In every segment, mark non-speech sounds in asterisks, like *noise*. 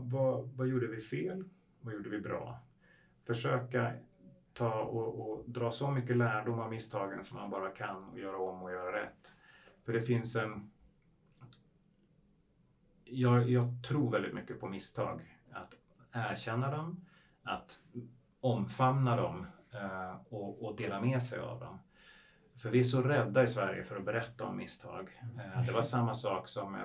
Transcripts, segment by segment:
vad, vad, gjorde vi fel? Vad gjorde vi bra? Försöka ta och, och, dra så mycket lärdom av misstagen som man bara kan och göra om och göra rätt. För det finns en... Jag, jag tror väldigt mycket på misstag. Att erkänna dem, att omfamna dem eh, och, och, dela med sig av dem. För vi är så rädda i Sverige för att berätta om misstag. Eh, det var samma sak som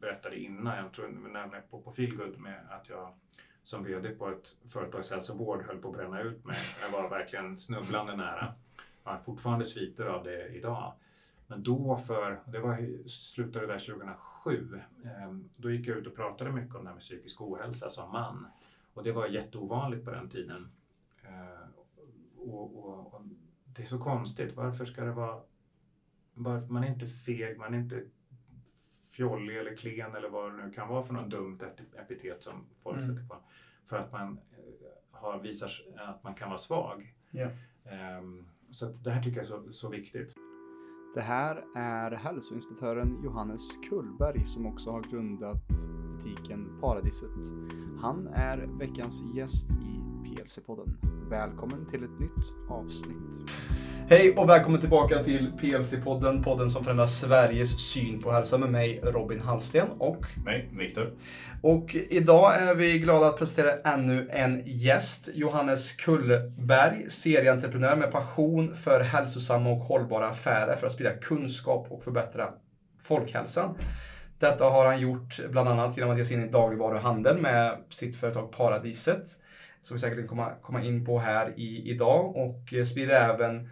berättade innan, jag tror nämligen på, på Feelgood med att jag som VD på ett företagshälsovård höll på att bränna ut mig. Jag var verkligen snubblande nära. Jag har fortfarande sviter av det idag. Men då för, det var slutade där 2007, ehm, då gick jag ut och pratade mycket om det här med psykisk ohälsa som man. Och det var jätteovanligt på den tiden. Ehm, och, och, och det är så konstigt, varför ska det vara, varför, man är inte feg, man är inte fjollig eller klen eller vad det nu kan vara för något dumt epitet som folk mm. sätter på. För att man eh, har, visar att man kan vara svag. Yeah. Um, så det här tycker jag är så, så viktigt. Det här är hälsoinspektören Johannes Kullberg som också har grundat butiken Paradiset. Han är veckans gäst i PLC-podden. Välkommen till ett nytt avsnitt. Hej och välkommen tillbaka till PLC-podden, podden som förändrar Sveriges syn på hälsa med mig Robin Hallsten och mig Viktor. Och idag är vi glada att presentera ännu en gäst, Johannes Kullberg, serieentreprenör med passion för hälsosamma och hållbara affärer för att sprida kunskap och förbättra folkhälsan. Detta har han gjort bland annat genom att ge sig in i dagligvaruhandel med sitt företag Paradiset, som vi säkert kommer komma in på här i, idag och sprider även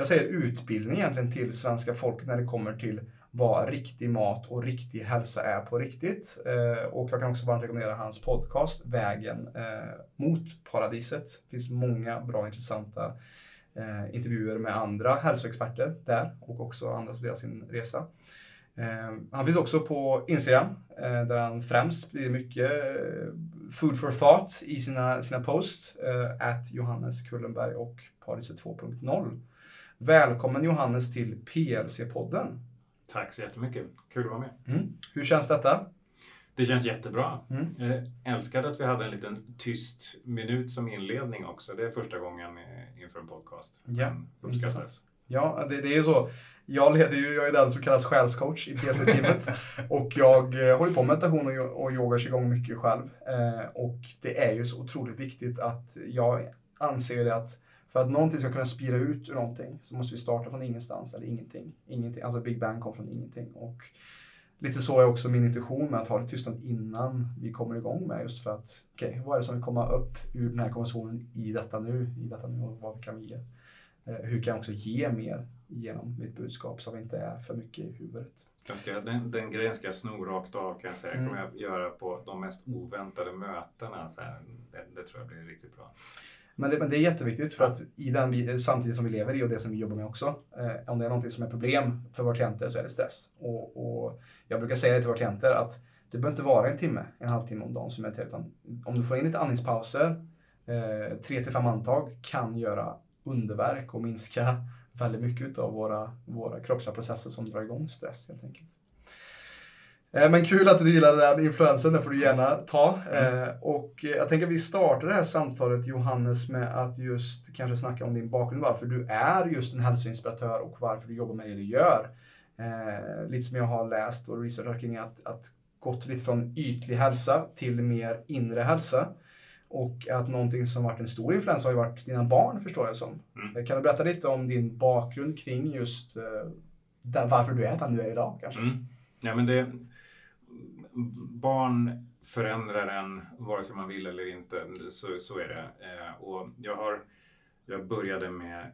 jag säger utbildning egentligen till svenska folket när det kommer till vad riktig mat och riktig hälsa är på riktigt. Eh, och jag kan också varmt rekommendera hans podcast Vägen eh, mot paradiset. Det finns många bra intressanta eh, intervjuer med andra hälsoexperter där och också andra som delar sin resa. Eh, han finns också på Instagram eh, där han främst blir mycket eh, food for thought i sina, sina posts. Eh, at Johannes Kullenberg och Paradiset 2.0. Välkommen Johannes till PLC-podden. Tack så jättemycket. Kul att vara med. Mm. Hur känns detta? Det känns jättebra. Mm. Jag älskade att vi hade en liten tyst minut som inledning också. Det är första gången inför en podcast. Ja, uppskattas. Ja, det, det är ju så. Jag leder ju, jag är den som kallas själscoach i PLC-teamet. *laughs* och jag eh, håller på med meditation och, och yoga igång mycket själv. Eh, och det är ju så otroligt viktigt att jag anser det att för att någonting ska kunna spira ut ur någonting så måste vi starta från ingenstans eller ingenting. ingenting. Alltså Big Bang kom från ingenting. Och lite så är också min intention med att ha det tystnad innan vi kommer igång med just för att okej, okay, vad är det som vill komma upp ur den här konversationen i detta nu, i detta nu och vad kan vi ge? Eh, hur kan jag också ge mer genom mitt budskap så att det inte är för mycket i huvudet? Ska, den, den grejen ska jag sno rakt av kan jag säga. Mm. kommer jag göra på de mest oväntade mötena. Så här, det, det tror jag blir riktigt bra. Men det, men det är jätteviktigt för att i den vi, samtidigt som vi lever i och det som vi jobbar med också, eh, om det är någonting som är problem för våra klienter så är det stress. Och, och jag brukar säga det till våra klienter att det behöver inte vara en timme, en halvtimme om dagen som mediterar, utan om du får in lite andningspauser, eh, tre till fem andetag kan göra underverk och minska väldigt mycket av våra, våra kroppsliga processer som drar igång stress helt enkelt. Eh, men kul att du gillar den influensen, det får du gärna ta. Mm. Eh, och jag tänker att vi startar det här samtalet Johannes med att just kanske snacka om din bakgrund, varför du är just en hälsoinspiratör och varför du jobbar med det du gör. Eh, lite som jag har läst och researchat kring att, att gått lite från ytlig hälsa till mer inre hälsa. Och att någonting som varit en stor influens har ju varit dina barn förstår jag som. Mm. Kan du berätta lite om din bakgrund kring just varför du är den du är idag kanske? Mm. Ja, men det, barn förändrar en vare sig man vill eller inte. Så, så är det. Eh, och jag, har, jag började med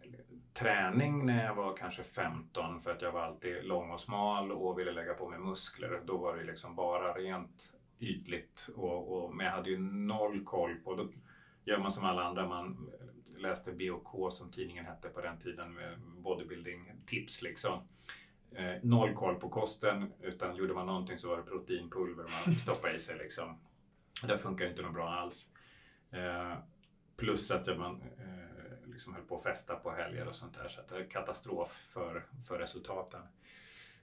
träning när jag var kanske 15 för att jag var alltid lång och smal och ville lägga på mig muskler. Då var det liksom bara rent ytligt. Och, och, men jag hade ju noll koll på, då gör man som alla andra, man läste BOK som tidningen hette på den tiden med bodybuilding-tips liksom eh, noll koll på kosten utan gjorde man någonting så var det proteinpulver man *laughs* stoppade i sig. Liksom. Det funkar inte något bra alls. Eh, plus att man eh, liksom höll på att festa på helger och sånt där så att det är katastrof för, för resultaten.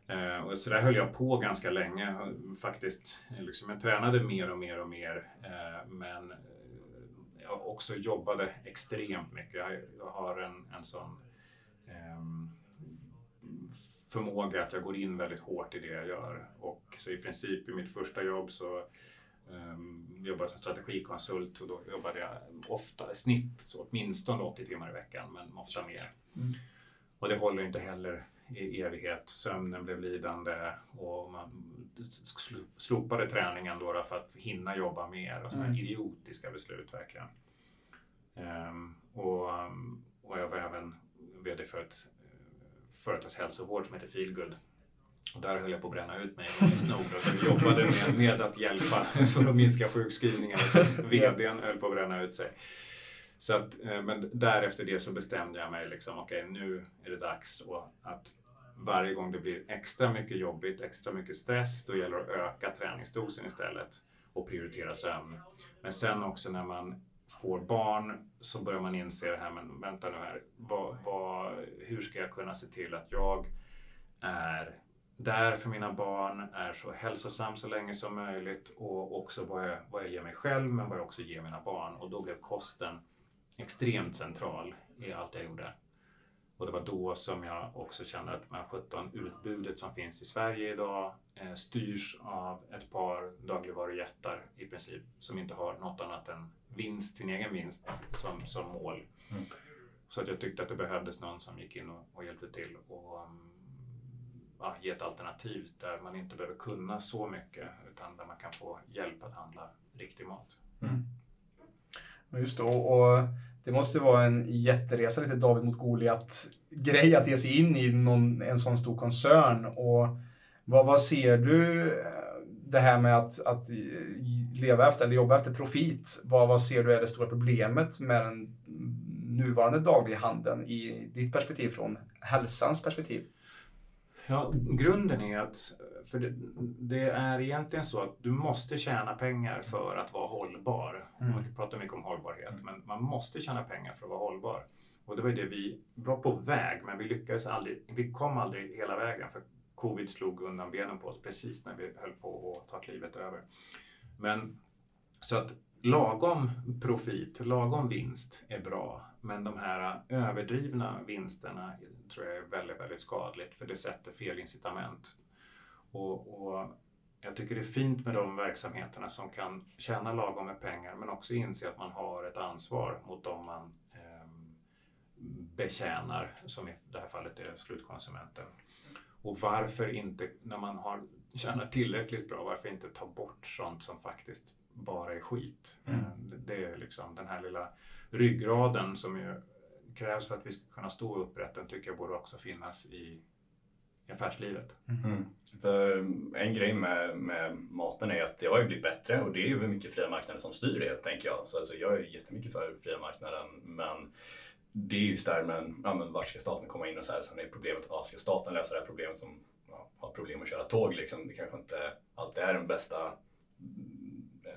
Eh, och så där höll jag på ganska länge faktiskt. Liksom jag tränade mer och mer och mer. Eh, men eh, jag också jobbade extremt mycket. Jag, jag har en, en sån ehm, förmåga att jag går in väldigt hårt i det jag gör. Och så i princip i mitt första jobb så um, jobbade jag som strategikonsult och då jobbade jag ofta i snitt åtminstone 80 timmar i veckan, men ofta mer. Mm. Och det håller inte heller i evighet. Sömnen blev lidande och man slopade träningen då för att hinna jobba mer och sådana mm. idiotiska beslut verkligen. Um, och, och jag var även VD för ett företagshälsovård som heter Feelgood. Och där höll jag på att bränna ut mig Jag jobbade med, med att hjälpa för att minska sjukskrivningar. VDn höll på att bränna ut sig. Så att, eh, men därefter det så bestämde jag mig liksom, okej okay, nu är det dags och att varje gång det blir extra mycket jobbigt, extra mycket stress, då gäller det att öka träningsdosen istället och prioritera sömn. Men sen också när man får barn så börjar man inse det här, men vänta nu här, vad, vad, hur ska jag kunna se till att jag är där för mina barn, är så hälsosam så länge som möjligt och också vad jag, vad jag ger mig själv men vad jag också ger mina barn. Och då blev kosten extremt central i allt jag gjorde. Och det var då som jag också kände att men 17 utbudet som finns i Sverige idag eh, styrs av ett par dagligvarujättar i princip som inte har något annat än vinst, sin egen vinst som, som mål. Mm. Så att jag tyckte att det behövdes någon som gick in och, och hjälpte till och um, ja, ge ett alternativ där man inte behöver kunna så mycket utan där man kan få hjälp att handla riktig mat. Mm. Just och, och, det måste vara en jätteresa, lite David mot Goliat grej att ge sig in i någon, en sån stor koncern. Och vad, vad ser du det här med att, att leva efter eller jobba efter profit, vad, vad ser du är det stora problemet med den nuvarande daglighandeln i ditt perspektiv från hälsans perspektiv? Ja, grunden är att för det, det, är egentligen så att du måste tjäna pengar för att vara hållbar. Mm. Man pratar mycket om hållbarhet, mm. men man måste tjäna pengar för att vara hållbar. Och det var ju det vi var på väg, men vi lyckades aldrig. Vi kom aldrig hela vägen för covid slog undan benen på oss precis när vi höll på att ta klivet över. Men så att lagom profit, lagom vinst är bra. Men de här överdrivna vinsterna tror jag är väldigt, väldigt skadligt för det sätter fel incitament. Och, och jag tycker det är fint med de verksamheterna som kan tjäna lagom med pengar men också inse att man har ett ansvar mot dem man eh, betjänar, som i det här fallet är slutkonsumenten. Och varför inte, när man har tjänat tillräckligt bra, varför inte ta bort sånt som faktiskt bara är skit? Mm. Eh, det är liksom den här lilla ryggraden som ju krävs för att vi ska kunna stå upprätt. Den tycker jag borde också finnas i, i affärslivet. Mm. mm. För en grej med, med maten är att det har ju blivit bättre och det är ju mycket fria marknaden som styr det, tänker jag. Så alltså, jag är jättemycket för fria marknaden, men det är just där med ja, men vart ska staten komma in och så här. Sen är problemet, ja, ska staten lösa det här problemet som ja, har problem att köra tåg liksom. Det kanske inte alltid är den bästa äh,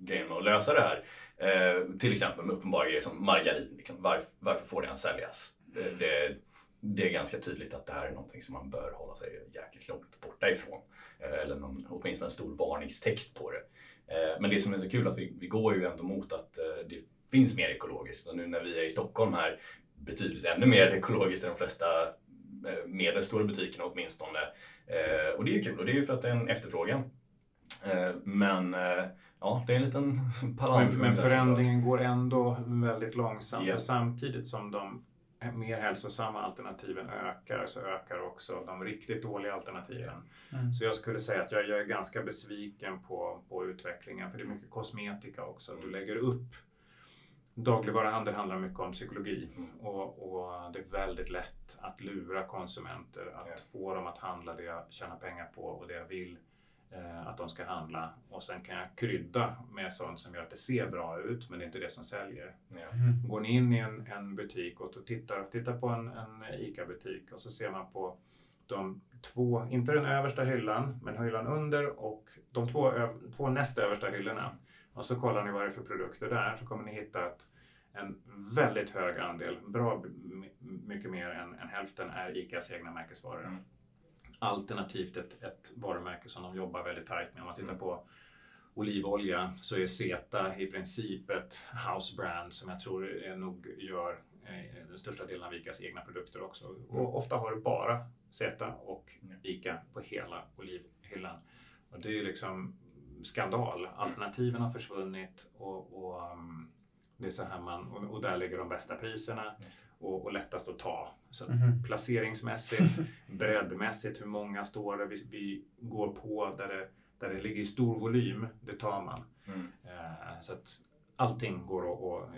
grejen med att lösa det här. Eh, till exempel med uppenbara grejer som margarin. Liksom. Varför, varför får det ens säljas? Det, det, det, är ganska tydligt att det här är någonting som man bör hålla sig jäkligt långt borta ifrån. Eh, eller någon, åtminstone en stor varningstext på det. Eh, men det som är så kul är att vi, vi går ju ändå mot att eh, det finns mer ekologiskt. Och nu när vi är i Stockholm här betydligt ännu mer ekologiskt än de flesta eh, medelstora butikerna åtminstone. Eh, och det är ju kul och det är ju för att det är en efterfrågan. Eh, men ja, det är en liten balans. *laughs* Men, men förändringen går ändå väldigt långsamt. Yeah. För samtidigt som de mer hälsosamma alternativen ökar så ökar också de riktigt dåliga alternativen. Mm. Så jag skulle säga att jag, jag, är ganska besviken på, på utvecklingen för det är mycket kosmetika också. Du lägger upp Dagligvaruhandel handlar mycket om psykologi mm. och, och, det är väldigt lätt att lura konsumenter, att yeah. få dem att handla det jag tjänar pengar på och det jag vill eh, att de ska handla. Och sen kan jag krydda med sånt som gör att det ser bra ut, men det är inte det som säljer. Yeah. Mm. Går ni in i en, en butik och tittar, tittar på en, en ICA-butik och så ser man på de två, inte den översta hyllan, men hyllan under och de två, två näst översta hyllorna och så kollar ni vad det är för produkter där så kommer ni hitta att en väldigt hög andel, bra mycket mer än, än hälften, är ICAs egna märkesvaror. Mm. Alternativt ett, ett varumärke som de jobbar väldigt tajt med. Om man tittar Mm. på olivolja så är Zeta i princip ett house brand som jag tror är nog gör eh, den största delen av ICAs egna produkter också. Och ofta har du bara Zeta och Mm. ICA på hela olivhyllan. Och det är liksom skandal. Alternativen har försvunnit och, och um, det är så här man, och, och där ligger de bästa priserna och, och lättast att ta. Så att Mhm. placeringsmässigt, *laughs* breddmässigt, hur många står det vi, vi går på där det, där det ligger i stor volym, det tar man. Mm. Eh, så att allting går att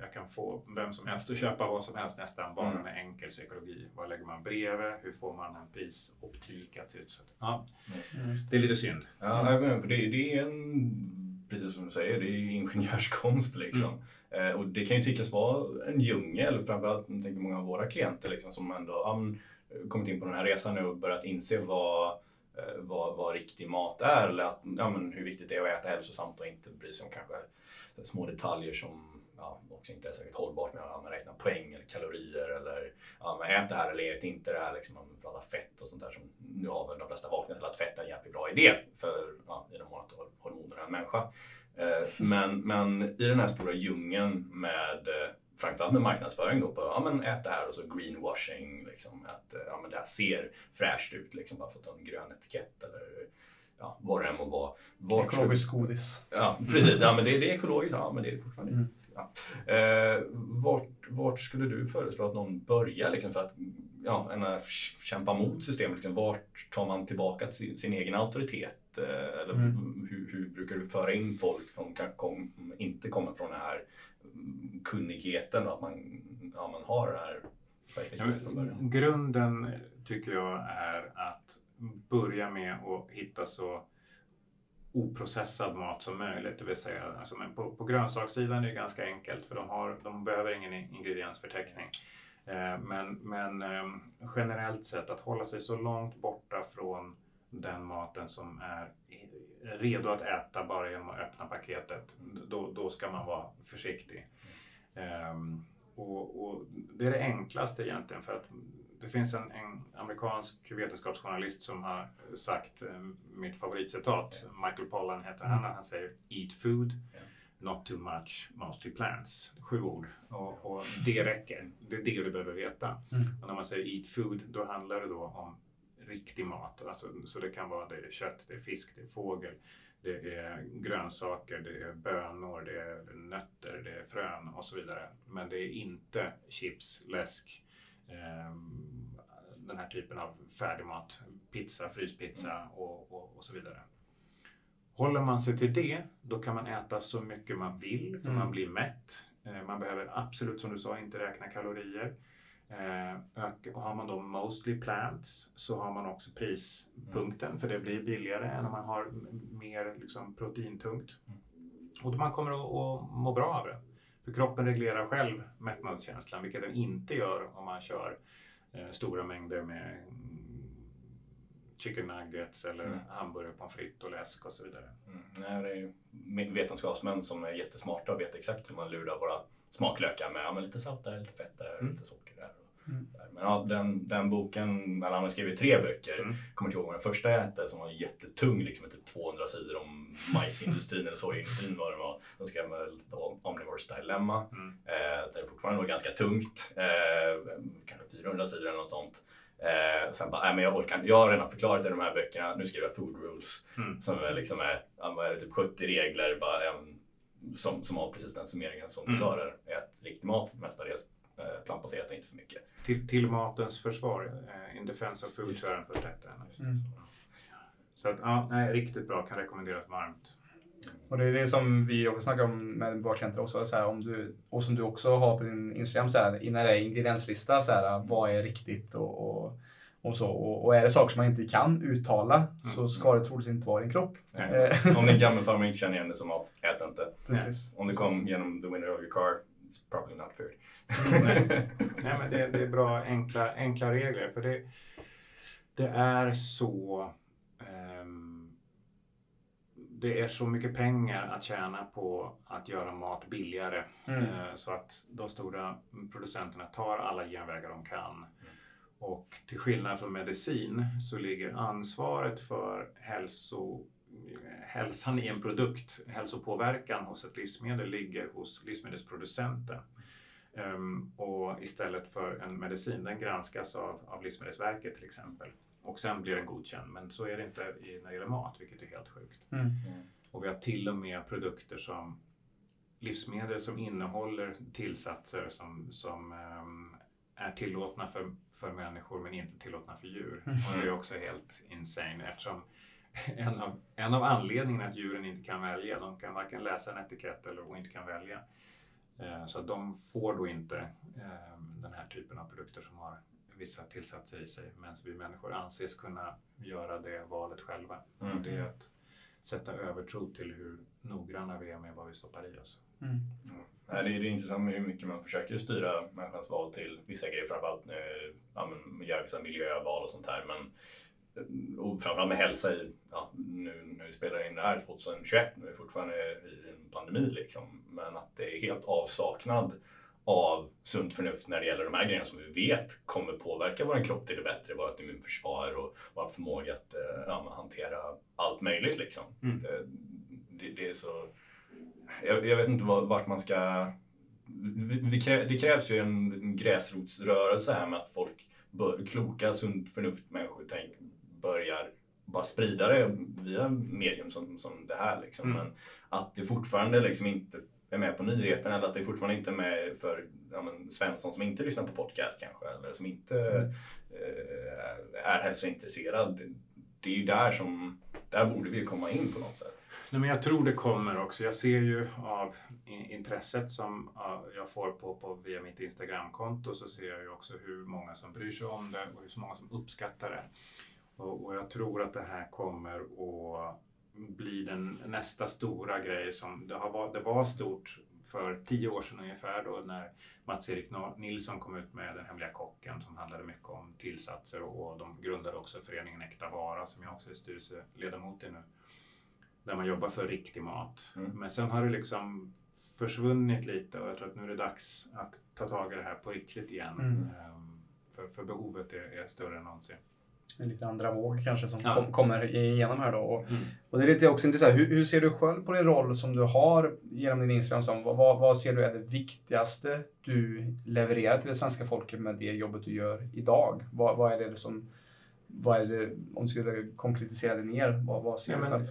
jag kan få vem som helst att köpa vad som helst nästan bara Mm. med enkel psykologi. Vad lägger man bredvid? Hur får man en prisoptik att se ut? Så att, ja, Mm. det är lite synd. Ja, men för det, det är en, precis som du säger, det är ingenjörskonst liksom. Eh, och det kan ju tyckas vara en djungel, framförallt jag tänker många av våra klienter liksom, som ändå ja, kommit in på den här resan nu och börjat inse vad, eh, vad, vad riktig mat är eller att, ja, men, hur viktigt det är att äta hälsosamt och inte bry sig om kanske små detaljer som ja, också inte är särskilt hållbart med att man räknar poäng eller kalorier eller ja, men ät det här eller ät inte det här. Liksom, man pratar fett och sånt där som nu har väl de flesta vaknat till att fett är en jävligt bra idé för ja, i den mån att hormoner i en människa. Eh, men, men i den här stora djungeln med eh, framförallt med marknadsföring då på ja, men ät det här och så greenwashing. Liksom, att eh, ja, men det här ser fräscht ut liksom, bara för att har en grön etikett eller ja, vad det än må vara. Ekologisk godis. Ja, precis. Ja, men det, det är ekologiskt. Ja, men det är det fortfarande. Mm. Ja. Eh, vart, vart skulle du föreslå att någon börjar liksom, för att ja, ena, kämpa mot systemet? Liksom, vart tar man tillbaka till sin, sin egen auktoritet? Eh, eller Mm. hur, hur brukar du föra in folk som kanske kom, inte kommer från den här mm, kunnigheten och att man, ja, man har det här perspektivet från början? grunden tycker jag är att börja med att hitta så oprocessad mat som möjligt. Det vill säga, alltså, men på, på grönsakssidan är det ganska enkelt för de, har, de behöver ingen ingrediensförteckning. Eh, men men eh, generellt sett att hålla sig så långt borta från den maten som är redo att äta bara genom att öppna paketet. Då, då ska man vara försiktig. Ehm, och, och det är det enklaste egentligen för att det finns en, en amerikansk vetenskapsjournalist som har sagt eh, mitt favoritcitat. Michael Pollan heter han och han säger Eat food, not too much, mostly plants. Sju ord. Och, och *laughs* det räcker. Det är det du behöver veta. Mm. Och när man säger eat food, då handlar det då om riktig mat. Alltså, så det kan vara det är kött, det är fisk, det är fågel, det är grönsaker, det är bönor, det är nötter, det är frön och så vidare. Men det är inte chips, läsk, den här typen av färdigmat, pizza, fryspizza och, och, och så vidare. Håller man sig till det, då kan man äta så mycket man vill för Mm. man blir mätt. Eh, Man behöver absolut, som du sa, inte räkna kalorier. Eh, och har man då mostly plants så har man också prispunkten för det blir billigare än om man har mer liksom, proteintungt. Och man kommer att, att må bra av det. För kroppen reglerar själv mättnadskänslan, vilket den inte gör om man kör eh, stora mängder med mm, chicken nuggets eller Mm. hamburgare, pommes frites och läsk och så vidare. Mm. Nej, det är vetenskapsmän som är jättesmarta och vet exakt hur man lurar våra smaklökar med ja, men lite salt där, lite fett där, Mm. lite socker där. Mm. Men ja, den, den boken, eller han har skrivit tre böcker, Mm. kommer inte ihåg vad den första hette som var jättetung, liksom typ 200 sidor om majsindustrin eller sojaindustrin vad det var. Sen skrev väl Omnivore's Dilemma. Mm. Eh, det är fortfarande då ganska tungt, eh, kanske 400 sidor eller något sånt. Eh, sen bara, nej men jag orkar. Jag har redan förklarat i de här böckerna, nu skriver jag Food Rules. Mm. Som är liksom är, ja, vad är det, typ 70 regler bara, em, som, som har precis den summeringen som du Mm. sa där. Ät riktig mat, mestadels eh, plantbaserat och inte för mycket. Till, till matens försvar, eh, In Defense of Food, Just så är den första ettan. Mm. Så att, ja, nej, riktigt bra, kan rekommenderas varmt. Och det är det som vi också snackar om med våra klienter också. Så här, om du, och som du också har på din Instagram, så här, innan det är ingredienslista, så här, vad är riktigt och, och, och så. Och, och är det saker som man inte kan uttala så ska det troligtvis inte vara i din kropp. Nej. Eh, Om din *laughs* gammelfarmor inte känner igen det som mat, ät inte. Precis. Om det Precis. kom genom the window of your car, it's probably not food. Nej. *laughs* Nej, men det, det är bra enkla, enkla regler. För det, det är så... ehm, det är så mycket pengar att tjäna på att göra mat billigare. Mm. Eh, så att de stora producenterna tar alla genvägar de kan. Och till skillnad från medicin så ligger ansvaret för hälso, hälsan i en produkt, hälsopåverkan hos ett livsmedel, ligger hos livsmedelsproducenten. Um, och istället för en medicin, den granskas av, av Livsmedelsverket till exempel. Och sen blir den godkänd. Men så är det inte i, när det gäller mat, vilket är helt sjukt. Mm. Och vi har till och med produkter som livsmedel som innehåller tillsatser som, som um, är tillåtna för, för människor men inte tillåtna för djur. Mm. Och det är också helt insane eftersom *laughs* en av, en av anledningarna att djuren inte kan välja, de kan varken läsa en etikett eller och inte kan välja. Eh, så att de får då inte eh, den här typen av produkter som har vissa tillsatser i sig medan vi människor anses kunna göra det valet själva. Mm. Och det är att sätta övertro till hur noggranna vi är med vad vi stoppar i oss. Mm. Nej, det är intressant med hur mycket man försöker styra människans val till vissa grejer, framförallt eh, ja, men, göra vissa miljöval och sånt här. Men, och framförallt med hälsa i, ja, nu när vi spelar in det här 2021, nu är vi fortfarande i en pandemi liksom, men att det är helt avsaknad av sunt förnuft när det gäller de här grejerna som vi vet kommer påverka vår kropp till det bättre, vårt immunförsvar och vår förmåga att eh, ja, hantera allt möjligt liksom. Mm. Det, det, det är så jag, jag vet inte vart man ska... Det krävs ju en, gräsrotsrörelse här med att folk, bör, kloka, sunt förnuft-människor tänk, börjar bara sprida det via medium som, som det här. Liksom. Mm. Men att det fortfarande liksom inte är med på nyheten eller att det fortfarande inte är med för ja, men, Svensson som inte lyssnar på podcast kanske eller som inte Mm. eh, är hälsointresserad. Det, det är ju där som, där borde vi komma in på något sätt. Nej, men jag tror det kommer också. Jag ser ju av intresset som ja, jag får på, på via mitt Instagramkonto så ser jag ju också hur många som bryr sig om det och hur många som uppskattar det. Och, jag tror att det här kommer att bli den nästa stora grej som det, har det var stort för tio år sedan ungefär då när Mats-Erik Nilsson kom ut med Den hemliga kocken som handlade mycket om tillsatser och, och de grundade också föreningen Äkta Vara som jag också är styrelseledamot i nu där man jobbar för riktig mat. Mm. Men sen har det liksom försvunnit lite och jag tror att nu är det dags att ta tag i det här på riktigt igen. Mm. Ehm, För, för behovet är, är större än någonsin. En lite andra våg kanske som Ja. kom, kommer igenom här då. Och, Mm. och det är lite också intressant, hur, hur ser du själv på din roll som du har genom din Instagram? Som, vad, vad, ser du är det viktigaste du levererar till det svenska folket med det jobbet du gör idag? Vad, vad är det som, vad är det, om du skulle konkretisera det ner, vad, vad ser Ja, du själv?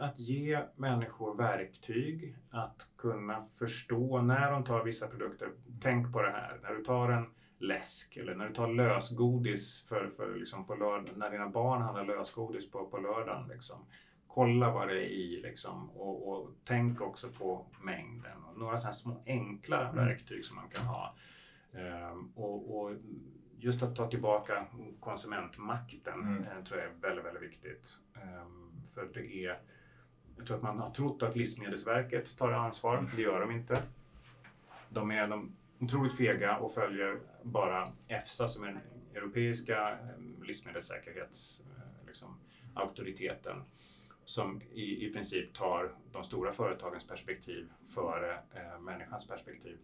att ge människor verktyg att kunna förstå när de tar vissa produkter. Tänk på det här, när du tar en läsk eller när du tar lösgodis för, för liksom på lördag, när dina barn handlar lösgodis på, på lördagen. Liksom. Kolla vad det är i liksom, och, och tänk också på mängden. Och några sådana här små enkla Mm. verktyg som man kan ha. Ehm, och, och just att ta tillbaka konsumentmakten Mm. eh, tror jag är väldigt, väldigt viktigt. Ehm, för det är, jag tror att man har trott att Livsmedelsverket tar ansvar. Det gör de inte. De är de otroligt fega och följer bara EFSA som är den europeiska eh, livsmedelssäkerhetsauktoriteten. Eh, liksom, som i, i princip tar de stora företagens perspektiv före eh, människans perspektiv.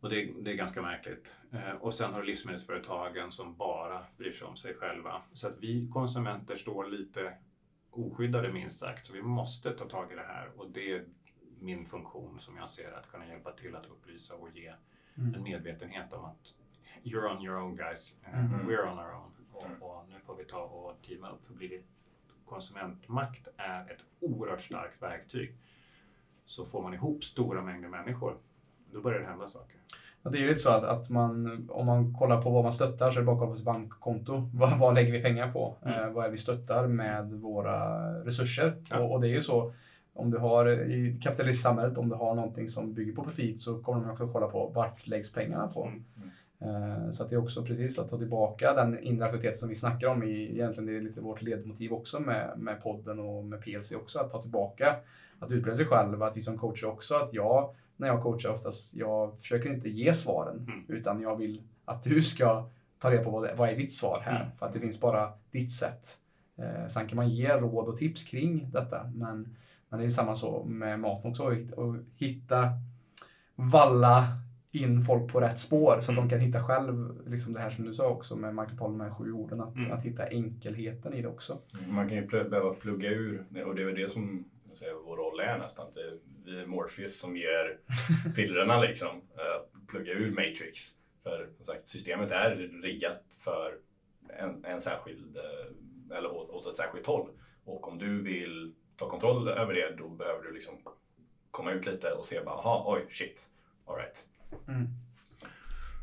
Och det, det är ganska märkligt. Eh, och sen har du livsmedelsföretagen som bara bryr sig om sig själva. Så att vi konsumenter står lite oskyddade minst sagt. Så vi måste ta tag i det här och det är min funktion som jag ser att kunna hjälpa till att upplysa och ge Mm. en medvetenhet om att you're on your own guys, eh, Mm. we're on our own. Mm. Och, och nu får vi ta och teama upp för blir det konsumentmakt är ett oerhört starkt verktyg. Så får man ihop stora mängder människor, då börjar det hända saker. Ja, det är ju lite så att, att man, om man kollar på vad man stöttar så är det bara att kolla på sitt bankkonto. *laughs* Vad, vad lägger vi pengar på? Mm. Eh, vad är det vi stöttar med våra resurser? Ja. Och, och det är ju så, om du har i kapitalistsamhället, om du har någonting som bygger på profit så kommer de också kolla på vart läggs pengarna på. Mm. Eh, Så att det är också precis att ta tillbaka den inre auktoriteten som vi snackar om. I, egentligen det är lite vårt ledmotiv också med, med podden och med PLC också. Att ta tillbaka, att utbilda sig själv, att vi som coacher också, att jag, när jag coachar oftast, jag försöker inte ge svaren. Mm. Utan jag vill att du ska ta reda på vad, det, vad är ditt svar här. Mm. För att det finns bara ditt sätt. Eh, sen kan man ge råd och tips kring detta. Men, men det är samma så med maten också. Och hitta valla in folk på rätt spår så att de kan hitta själv, liksom det här som du sa också med Michael Pollan med sju orden, att, Mm. att hitta enkelheten i det också. Man kan ju pl- behöva plugga ur, och det är väl det som jag säger, vår roll är nästan. Det, vi är Morpheus som ger *laughs* pillerna liksom. Att plugga ur Matrix. För som sagt, systemet är riggat för en, en särskild, eh, eller åt, åt ett särskilt håll. Och om du vill ta kontroll över det, då behöver du liksom komma ut lite och se bara, aha, oj, shit, alright. Mm.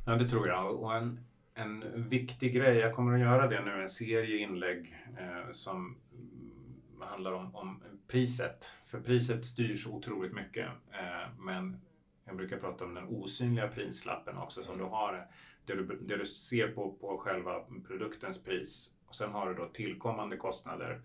Ja, det tror jag. Och en, en viktig grej, jag kommer att göra det nu, en serie inlägg eh, som mm, handlar om, om priset. För priset styrs otroligt mycket. Eh, men jag brukar prata om den osynliga prislappen också som du har. Det du, det du ser på, på själva produktens pris. Och sen har du då tillkommande kostnader.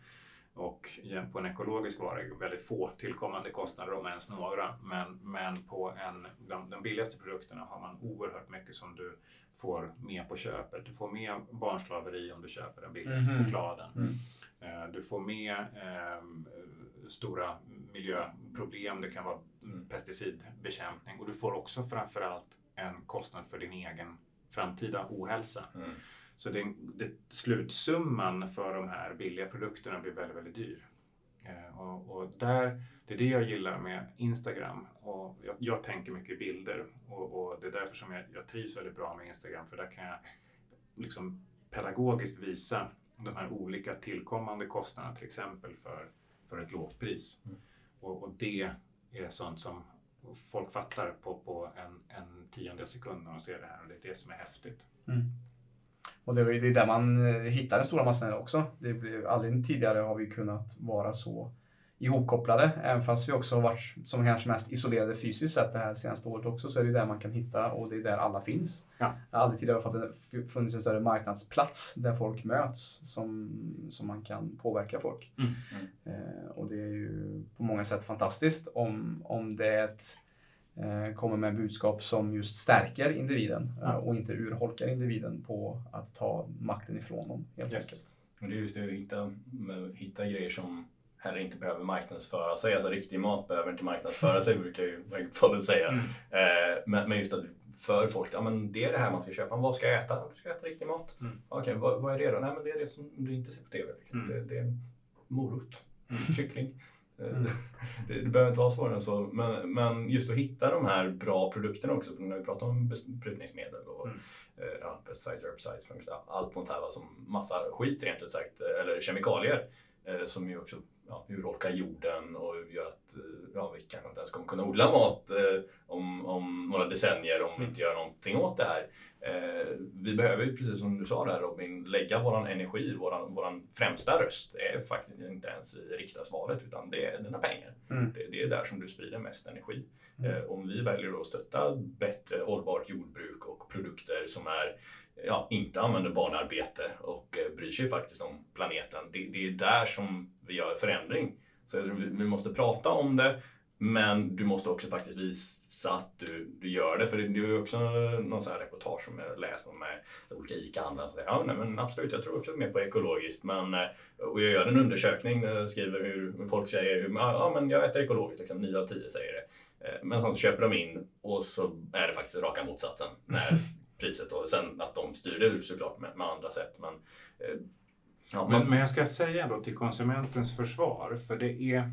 Och på en ekologisk vara är det väldigt få tillkommande kostnader, om ens några. Men, men på en, de, de billigaste produkterna har man oerhört mycket som du får med på köpet. Du får med barnslaveri om du köper den billigaste Mhm. chokladen. Mm. Eh, Du får med ehm, stora miljöproblem. Det kan vara Mm. pesticidbekämpning. Och du får också framförallt en kostnad för din egen framtida ohälsa. Mm. Så det, det, slutsumman för de här billiga produkterna blir väldigt, väldigt dyr. Eh, och, och där, det är det jag gillar med Instagram. Och jag, jag tänker mycket bilder och, och det är därför som jag, jag trivs väldigt bra med Instagram. För där kan jag liksom pedagogiskt visa de här olika tillkommande kostnaderna till exempel för, för ett lågt pris. Mm. Och, och det är sånt som folk fattar på, på en, en tionde sekund när de ser det här och det är det som är häftigt. Mm. Och det är ju- det är där man eh, hittar den stora massan också. Det blir, aldrig tidigare har vi kunnat vara så ihopkopplade. Även fast vi också har varit som kanske mest isolerade fysiskt sett det här senaste året också så är det där man kan hitta och det är där alla finns. Ja. Det har aldrig tidigare fått en- funnits en större marknadsplats där folk möts som, som man kan påverka folk. Mm. Eh, och det är ju på många sätt fantastiskt om, om det är ett kommer med budskap som just stärker individen eh, och inte urholkar individen på att ta makten ifrån dem helt Yes. enkelt. Och det är just det att hitta, hitta grejer som heller inte behöver marknadsföra sig. Alltså riktig mat behöver inte marknadsföra sig brukar ju *laughs* podden säga. Mm. Eh, men, men just att för folk, ja men det är det här man ska köpa. Vad ska jag äta? Du ska äta riktig mat. Mm. Okej, vad, vad är det då? Nej men det är det som du inte ser på TV. Liksom. Mm. Det, det är morot, kyckling. Eh, Mm. *laughs* Det, det behöver inte vara svårare än så. Men, men just att hitta de här bra produkterna också. För när vi pratar om besprutningsmedel och Mm. eh, ja, pesticides, herbicides, fungicides, allt sånt här som massa skit rent ut sagt. eh, Eller kemikalier. eh, Som ju också ja, urholkar jorden och gör att eh, ja, vi kanske inte ens kommer kunna odla mat eh, om, om några decennier om vi inte gör någonting åt det här. Eh, vi behöver ju, precis som du sa där Robin, lägga våran energi, våran, våran främsta röst är faktiskt inte ens i riksdagsvalet utan det är dina pengar. Mm. Det, det är där som du sprider mest energi. Mm. Eh, om vi väljer att stötta bättre hållbart jordbruk och produkter som är ja, inte använder barnarbete och eh, bryr sig faktiskt om planeten. Det, det är där som vi gör förändring. Så vi, vi måste prata om det, men du måste också faktiskt visa att du, du gör det. För det, det är ju också någon sån här reportage som jag läst om med olika ICA-handlare som säger ja, nej, men absolut, jag tror också mer på ekologiskt. Men, eh, och jag gör en undersökning där jag skriver hur folk säger hur, ja, men jag äter ekologiskt, liksom, 9 av 10 säger det. Eh, Men sen så köper de in och så är det faktiskt raka motsatsen när *laughs* priset och sen att de styr det ut såklart med, med andra sätt. Men, eh, ja, Men, man, men jag ska säga då till konsumentens försvar, för det är...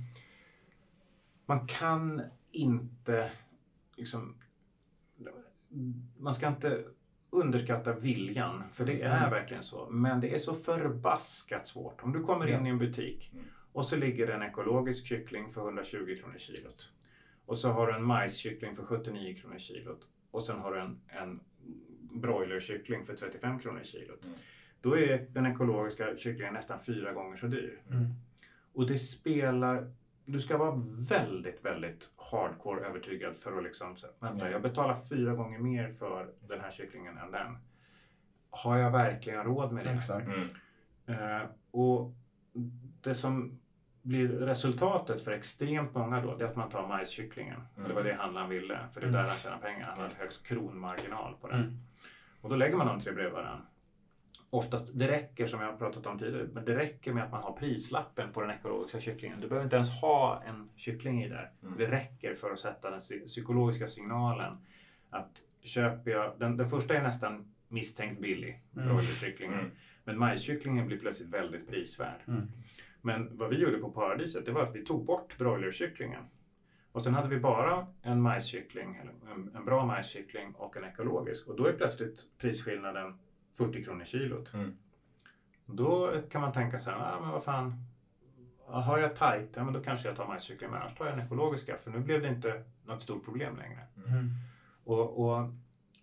Man kan inte liksom... Man ska inte underskatta viljan, för det är Mm. verkligen så. Men det är så förbaskat svårt. Om du kommer in i en butik och så ligger det en ekologisk kyckling för 120 kronor kilot. Och så har du en majskyckling för 79 kronor kilot. Och sen har du en, en broilerkyckling för 35 kronor kilot. Mm. Då är den ekologiska kycklingen nästan fyra gånger så dyr. Mm. Och det spelar... Du ska vara väldigt, väldigt hardcore övertygad för att liksom... så, Vänta, Ja. jag betalar fyra gånger mer för den här kycklingen än den. Har jag verkligen råd med det? Exakt. Mm. Eh, och det som blir resultatet för extremt många då, det är att man tar majskycklingen. Och det var det handlaren ville, för det är Mm. där han tjänar pengar. Han har högst kronmarginal på den. Mm. Och då lägger man de tre bredvid varandra. Oftast, det räcker som jag har pratat om tidigare, men det räcker med att man har prislappen på den ekologiska kycklingen. Du behöver inte ens ha en kyckling i där. Mm. Det räcker för att sätta den psy- psykologiska signalen att köper jag, den, den första är nästan misstänkt billig, Mm. broilerkycklingen. Mm. Men majskycklingen blir plötsligt väldigt prisvärd. Mm. Men vad vi gjorde på Paradiset, det var att vi tog bort broilerkycklingen. Och sen hade vi bara en majskyckling, eller en, en bra majskyckling och en ekologisk. Och då är plötsligt prisskillnaden 40 kronor kilot. Mm. Då kan man tänka så här, ah, men vad fan, har jag tajt, ja men då kanske jag tar majskyckling, men annars tar jag den ekologiska, för nu blev det inte något stort problem längre. Mm. Och, och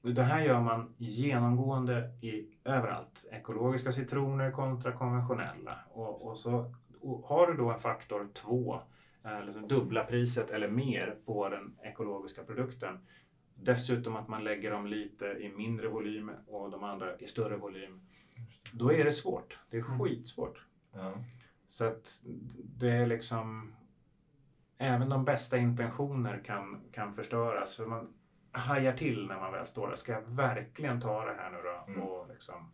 det här gör man genomgående i, överallt. Ekologiska citroner kontra konventionella. Och, och så och har du då en faktor 2, eller dubbla priset eller mer på den ekologiska produkten. Dessutom att man lägger dem lite i mindre volym och de andra i större volym. Då är det svårt. Det är skitsvårt. Ja. Så att det är liksom... Även de bästa intentioner kan, kan förstöras. För man hajar till när man väl står där. Ska jag verkligen ta det här nu då? Mm. Och liksom,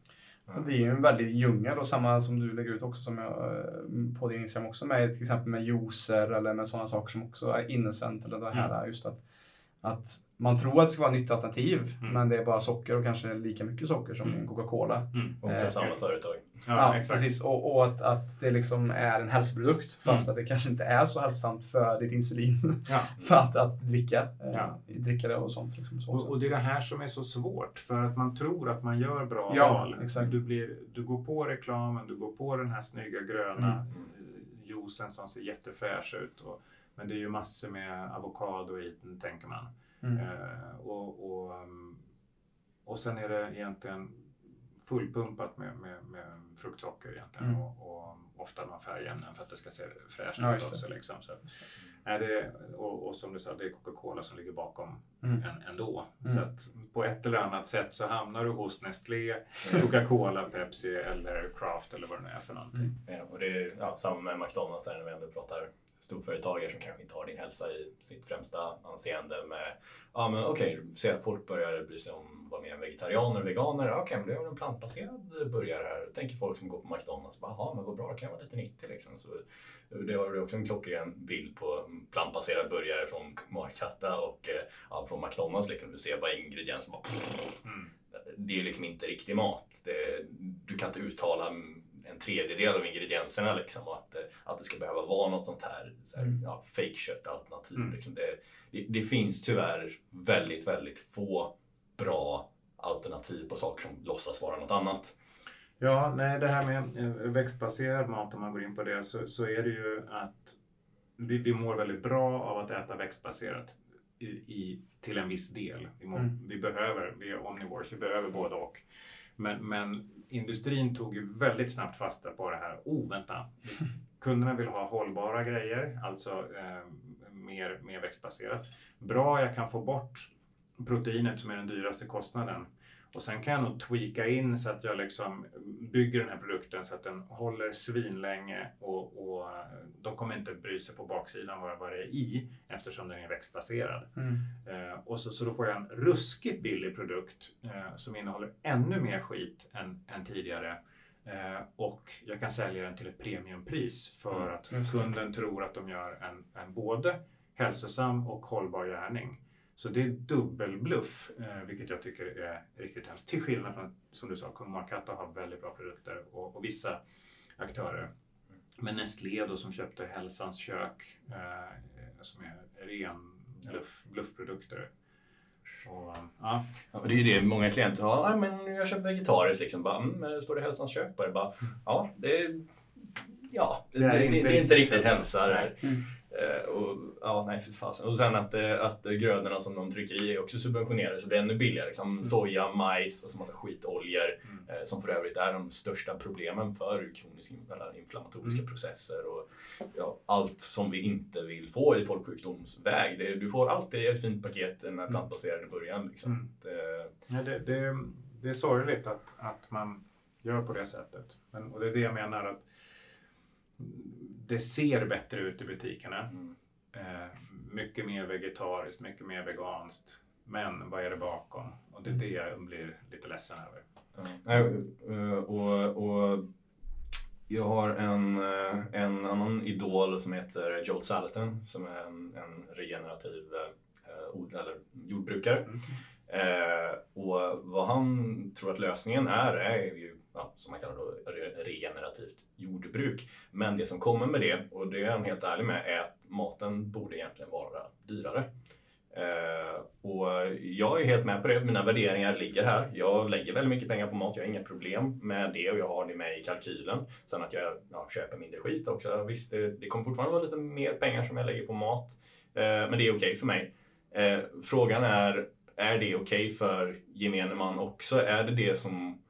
Det är ju en väldig djungel och samma som du lägger ut också som jag, eh, på din Instagram också med till exempel med juicer eller med sådana saker som också är innocent eller det här just att, att man tror att det ska vara ett nytt alternativ Mm. men det är bara socker och kanske lika mycket socker som en Coca-Cola. mm. Och Eh, för samma företag. Ja, Ja, exakt. precis. Och, och att, att det liksom är en hälsoprodukt fast Mm. att det kanske inte är så hälsosamt för ditt insulin. Ja. *laughs* för att, att dricka, eh, Ja. dricka det och sånt. Liksom, så Och, och det är det här som är så svårt. För att man tror att man gör bra Ja, val. exakt. Du, blir, du går på reklamen, du går på den här snygga gröna Mm. eh, juicen som ser jättefräsch ut. Och, men det är ju massor med avokado i den, tänker man. Mm. Eh, och, och, um, och sen är det egentligen fullpumpat med, med, med fruktsocker egentligen. Mm. Och, och ofta de här färgämnen för att det ska se fräscht Ja, ut också. Liksom. Så, är det, och, och som du sa, det är Coca-Cola som ligger bakom Mm. en, ändå. Mm. Så att på ett eller annat sätt så hamnar du hos Nestlé, Coca-Cola, Pepsi eller Kraft eller vad det nu är för någonting. Mm. Ja, och det är ja, samma med McDonalds där när vi ändå pratar storföretagare som kanske inte har din hälsa i sitt främsta anseende med ja men okej, okay, se att folk börjar bry sig om vad mer vegetarianer och veganer. Okej, men det är väl en plantbaserad burgare här. Tänker folk som går på McDonalds, jaha men vad bra, det kan vara lite nyttig liksom. Så, det har du också en klockren bild på plantbaserad burgare från Markatta och eh, ja, från McDonalds. Liksom. Du ser bara ingredienser bara Mm. det är liksom inte riktig mat. Det, du kan inte uttala en tredjedel av ingredienserna liksom att, eh, att det ska behöva vara något sånt här, så här Mm. ja, fake kött alternativ. Mm. Liksom det, det, det finns tyvärr väldigt, väldigt få bra alternativ på saker som låtsas vara något annat. Ja, nej, det här med eh, växtbaserad mat, om man går in på det, så, så är det ju att vi, vi mår väldigt bra av att äta växtbaserat i, i, till en viss del. Vi, mår, Mm. vi behöver, vi är omnivores, vi behöver både och. Men, men industrin tog ju väldigt snabbt fasta på det här. Oh, vänta. Kunderna vill ha hållbara grejer, alltså eh, mer, mer växtbaserat. Bra, jag kan få bort proteinet som är den dyraste kostnaden. Och sen kan jag nog tweaka in så att jag liksom bygger den här produkten så att den håller svinlänge och, och eh, de kommer inte bry sig på baksidan vad, vad det är i eftersom den är växtbaserad. Mm. Eh, och så, så då får jag en ruskigt billig produkt eh, som innehåller ännu mer skit än, än tidigare. Eh, och jag kan sälja den till ett premiumpris för Mm, att kunden tror att de gör en, en både hälsosam och hållbar gärning. Så det är dubbelbluff, eh, vilket jag tycker är riktigt hemskt. Till skillnad från, som du sa, Kung Markatta har väldigt bra produkter och, och vissa aktörer. Men Nestlé då som köpte Hälsans kök, eh, som är ren bluff, bluffprodukter. Och, ja, Ja, det är ju det många klienter har. Ja, men jag köper vegetariskt liksom. Bara, mm, står det hälsans kök på det? Bara, ja, det är, ja, det, det, det, det är inte riktigt hälsa. Mm. Eh, och, ja, nej för fasen. Och sen att, eh, att grödorna som de trycker i är också subventionerade så det blir ännu billigare. Liksom soja, majs och så massa skitoljor Mm. eh, som för övrigt är de största problemen för kroniska eller inflammatoriska Mm. processer och ja, allt som vi inte vill få i folksjukdomsväg. Det, du får alltid ett fint paket med plantbaserade början. Liksom. Mm. Det, Ja, det, det, det är sorgligt att, att man gör på det sättet. Men, och det är det jag menar att det ser bättre ut i butikerna. mm. Eh, mycket mer vegetariskt, mycket mer veganskt. Men vad är det bakom? Och det är det jag blir lite ledsen över. Eh, och, och jag har en, eh, en annan idol som heter Joel Salatin som är en, en regenerativ eh, eller jordbrukare. Mm. Eh, och vad han tror att lösningen är, är ju ja, som man kallar då regenerativt jordbruk. Men det som kommer med det, och det är han helt ärlig med, är att maten borde egentligen vara dyrare. Eh, och jag är helt med på det. Mina värderingar ligger här. Jag lägger väldigt mycket pengar på mat. Jag har inga problem med det och jag har det med i kalkylen. Sen att jag ja, köper mindre skit också. Visst, det, det kommer fortfarande vara lite mer pengar som jag lägger på mat. Eh, men det är okej okay för mig. Eh, frågan är, är det okej okay för gemene man också? Är det det som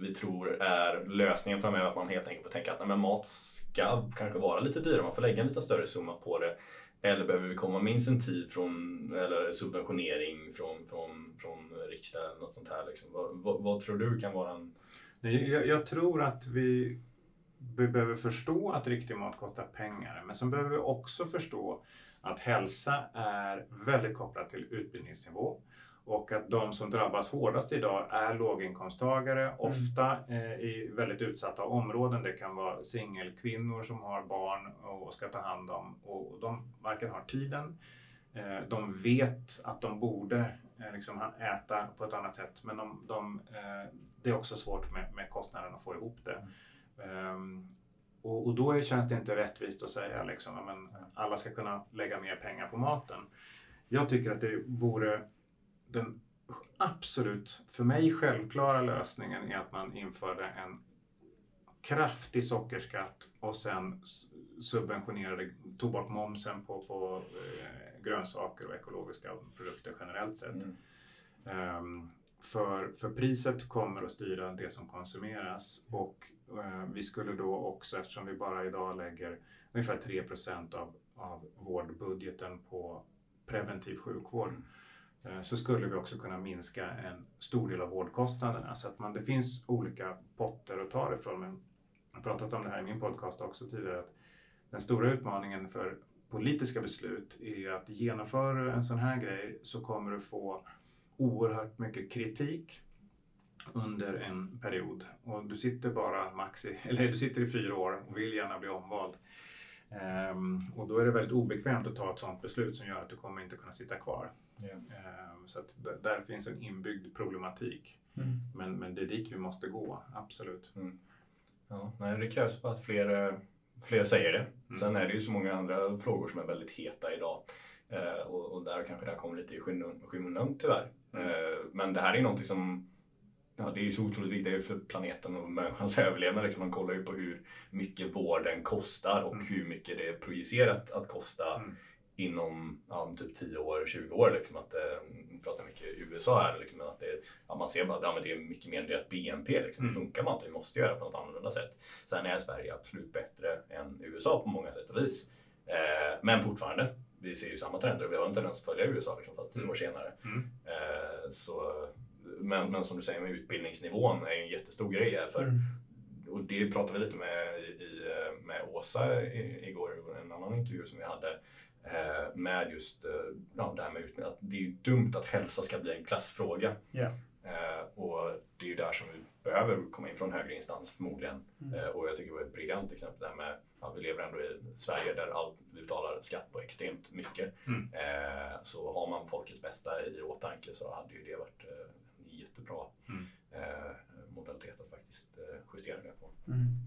vi tror är lösningen framöver? Att man helt enkelt får tänka att nej, men mat ska kanske vara lite dyrare. Man får lägga en lite större summa på det. Eller behöver vi komma med incentiv från, eller subventionering från, från, från riksdagen eller något sånt här? Liksom. Vad, vad, vad, tror du kan vara en... Jag, jag tror att vi, vi behöver förstå att riktig mat kostar pengar. Men sen behöver vi också förstå att hälsa är väldigt kopplat till utbildningsnivå och att de som drabbas hårdast idag är låginkomsttagare, mm. ofta eh, i väldigt utsatta områden. Det kan vara singelkvinnor som har barn och ska ta hand om och de varken har tiden, eh, de vet att de borde eh, liksom äta på ett annat sätt men de, de eh, det är också svårt med, med kostnaden att få ihop det. Mm. Um, och, och, då känns det inte rättvist att säga liksom, att alla ska kunna lägga mer pengar på maten. Jag tycker att det vore den absolut, för mig självklara lösningen är att man införde en kraftig sockerskatt och sen subventionerade, tog bort momsen på, på eh, grönsaker och ekologiska produkter generellt sett. Mm. Um, för, för priset kommer att styra det som konsumeras och uh, vi skulle då också, eftersom vi bara idag lägger ungefär 3% av, av vårdbudgeten på preventiv sjukvård, mm Eh, Eh, så skulle vi också kunna minska en stor del av vårdkostnaderna. Så att man, det finns olika potter att ta det ifrån. Men jag har pratat om det här i min podcast också tidigare. Att den stora utmaningen för politiska beslut är att genomföra en sån här grej så kommer du få oerhört mycket kritik under en period. Och du sitter bara maxi, *laughs* eller du sitter i fyra år och vill gärna bli omvald. Um, och då är det väldigt obekvämt att ta ett sådant beslut som gör att du kommer inte kunna sitta kvar. Yeah. Så att där finns en inbyggd problematik. Mm. Men, men det är dit vi måste gå, absolut. Mm. Ja, nej, det krävs bara att fler, fler säger det. Mm. Sen är det ju så många andra frågor som är väldigt heta idag. Eh, och, och, där kanske det här kommer lite i skymundan tyvärr. Mm. Eh, men det här är någonting som Ja, det är ju så otroligt viktigt för planeten och människans överlevnad. Liksom. Man kollar ju på hur mycket vården kostar och mm. hur mycket det är projicerat att kosta mm inom ja, typ 10 år, 20 år. Liksom, att, eh, pratar mycket i USA här, liksom, att det, ja, man ser bara att ja, det är mycket mer än deras BNP. Liksom. Mm. Det funkar man inte, vi måste göra på något annorlunda sätt. Sen är Sverige absolut bättre än USA på många sätt och vis. Eh, men fortfarande, vi ser ju samma trender och vi har en tendens att följa USA liksom, fast 10 mm. år senare. Mm. Eh, så, men, men som du säger med utbildningsnivån är en jättestor grej här. För, mm. Och det pratade vi lite med, i, med Åsa igår, en annan intervju som vi hade Eh, med just eh, ja, det här med utbildning. Att det är dumt att hälsa ska bli en klassfråga. Yeah. och det är ju där som vi behöver komma in från högre instans förmodligen. Mm. Eh, och jag tycker det var ett briljant exempel där med att vi lever ändå i Sverige där allt, vi betalar skatt på extremt mycket. Mm. så har man folkets bästa i åtanke så hade ju det varit jättebra mm. modalitet att faktiskt justera det på. Mm.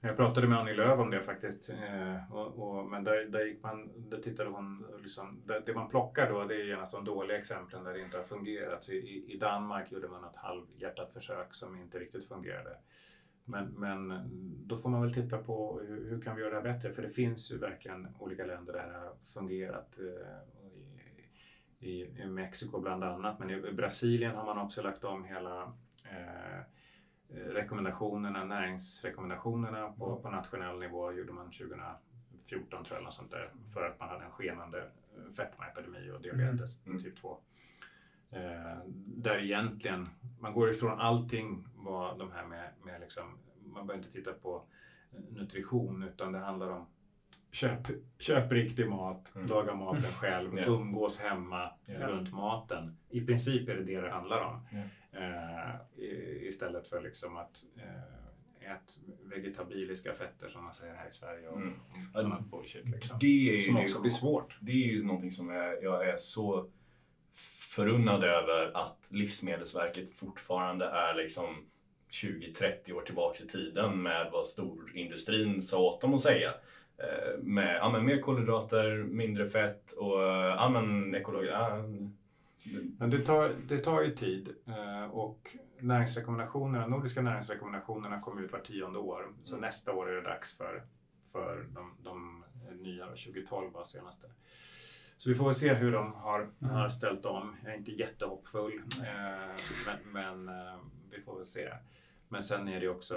Jag pratade med Annie Lööf om det faktiskt. Eh, och, och, men där, där, gick man, där tittade hon, liksom, det, det man plockar då det är genast de dåliga exemplen där det inte har fungerat. I, I Danmark gjorde man ett halvhjärtat försök som inte riktigt fungerade. Men, men då får man väl titta på hur, hur kan vi göra det bättre? För det finns ju verkligen olika länder där det har fungerat. Eh, i, Mexiko bland annat, men i Brasilien har man också lagt om hela eh, Eh, rekommendationerna, näringsrekommendationerna på, mm. på nationell nivå gjorde man 2014 tror jag, sånt där, för att man hade en skenande eh, fetmaepidemi och diabetes mm. typ 2. Eh, där egentligen, man går ifrån allting vad de här med, med liksom, man behöver inte titta på nutrition utan det handlar om köp, köp riktig mat, mm. laga maten *laughs* själv, yeah. umgås hemma yeah. runt maten. I princip är det det det handlar om. Yeah. Eh, istället för liksom att eh, ät vegetabiliska fetter som man säger här i Sverige och, mm. annat bullshit. Liksom. Det är som också blir svårt. Det är ju någonting som är, jag är så förunnad över att Livsmedelsverket fortfarande är liksom 20-30 år tillbaks i tiden med vad storindustrin sa åt dem att säga. Eh, med ja, men mer kolhydrater, mindre fett och ja, men ekologi. Ja, men det tar, det tar ju tid eh, och näringsrekommendationerna, nordiska näringsrekommendationerna kommer ut var tionde år. Så mm. nästa år är det dags för, för de, de nya, 2012 var senaste. Så vi får väl se hur de har, mm. har ställt om. Jag är inte jättehoppfull, eh, men, men eh, vi får väl se. Men sen är det också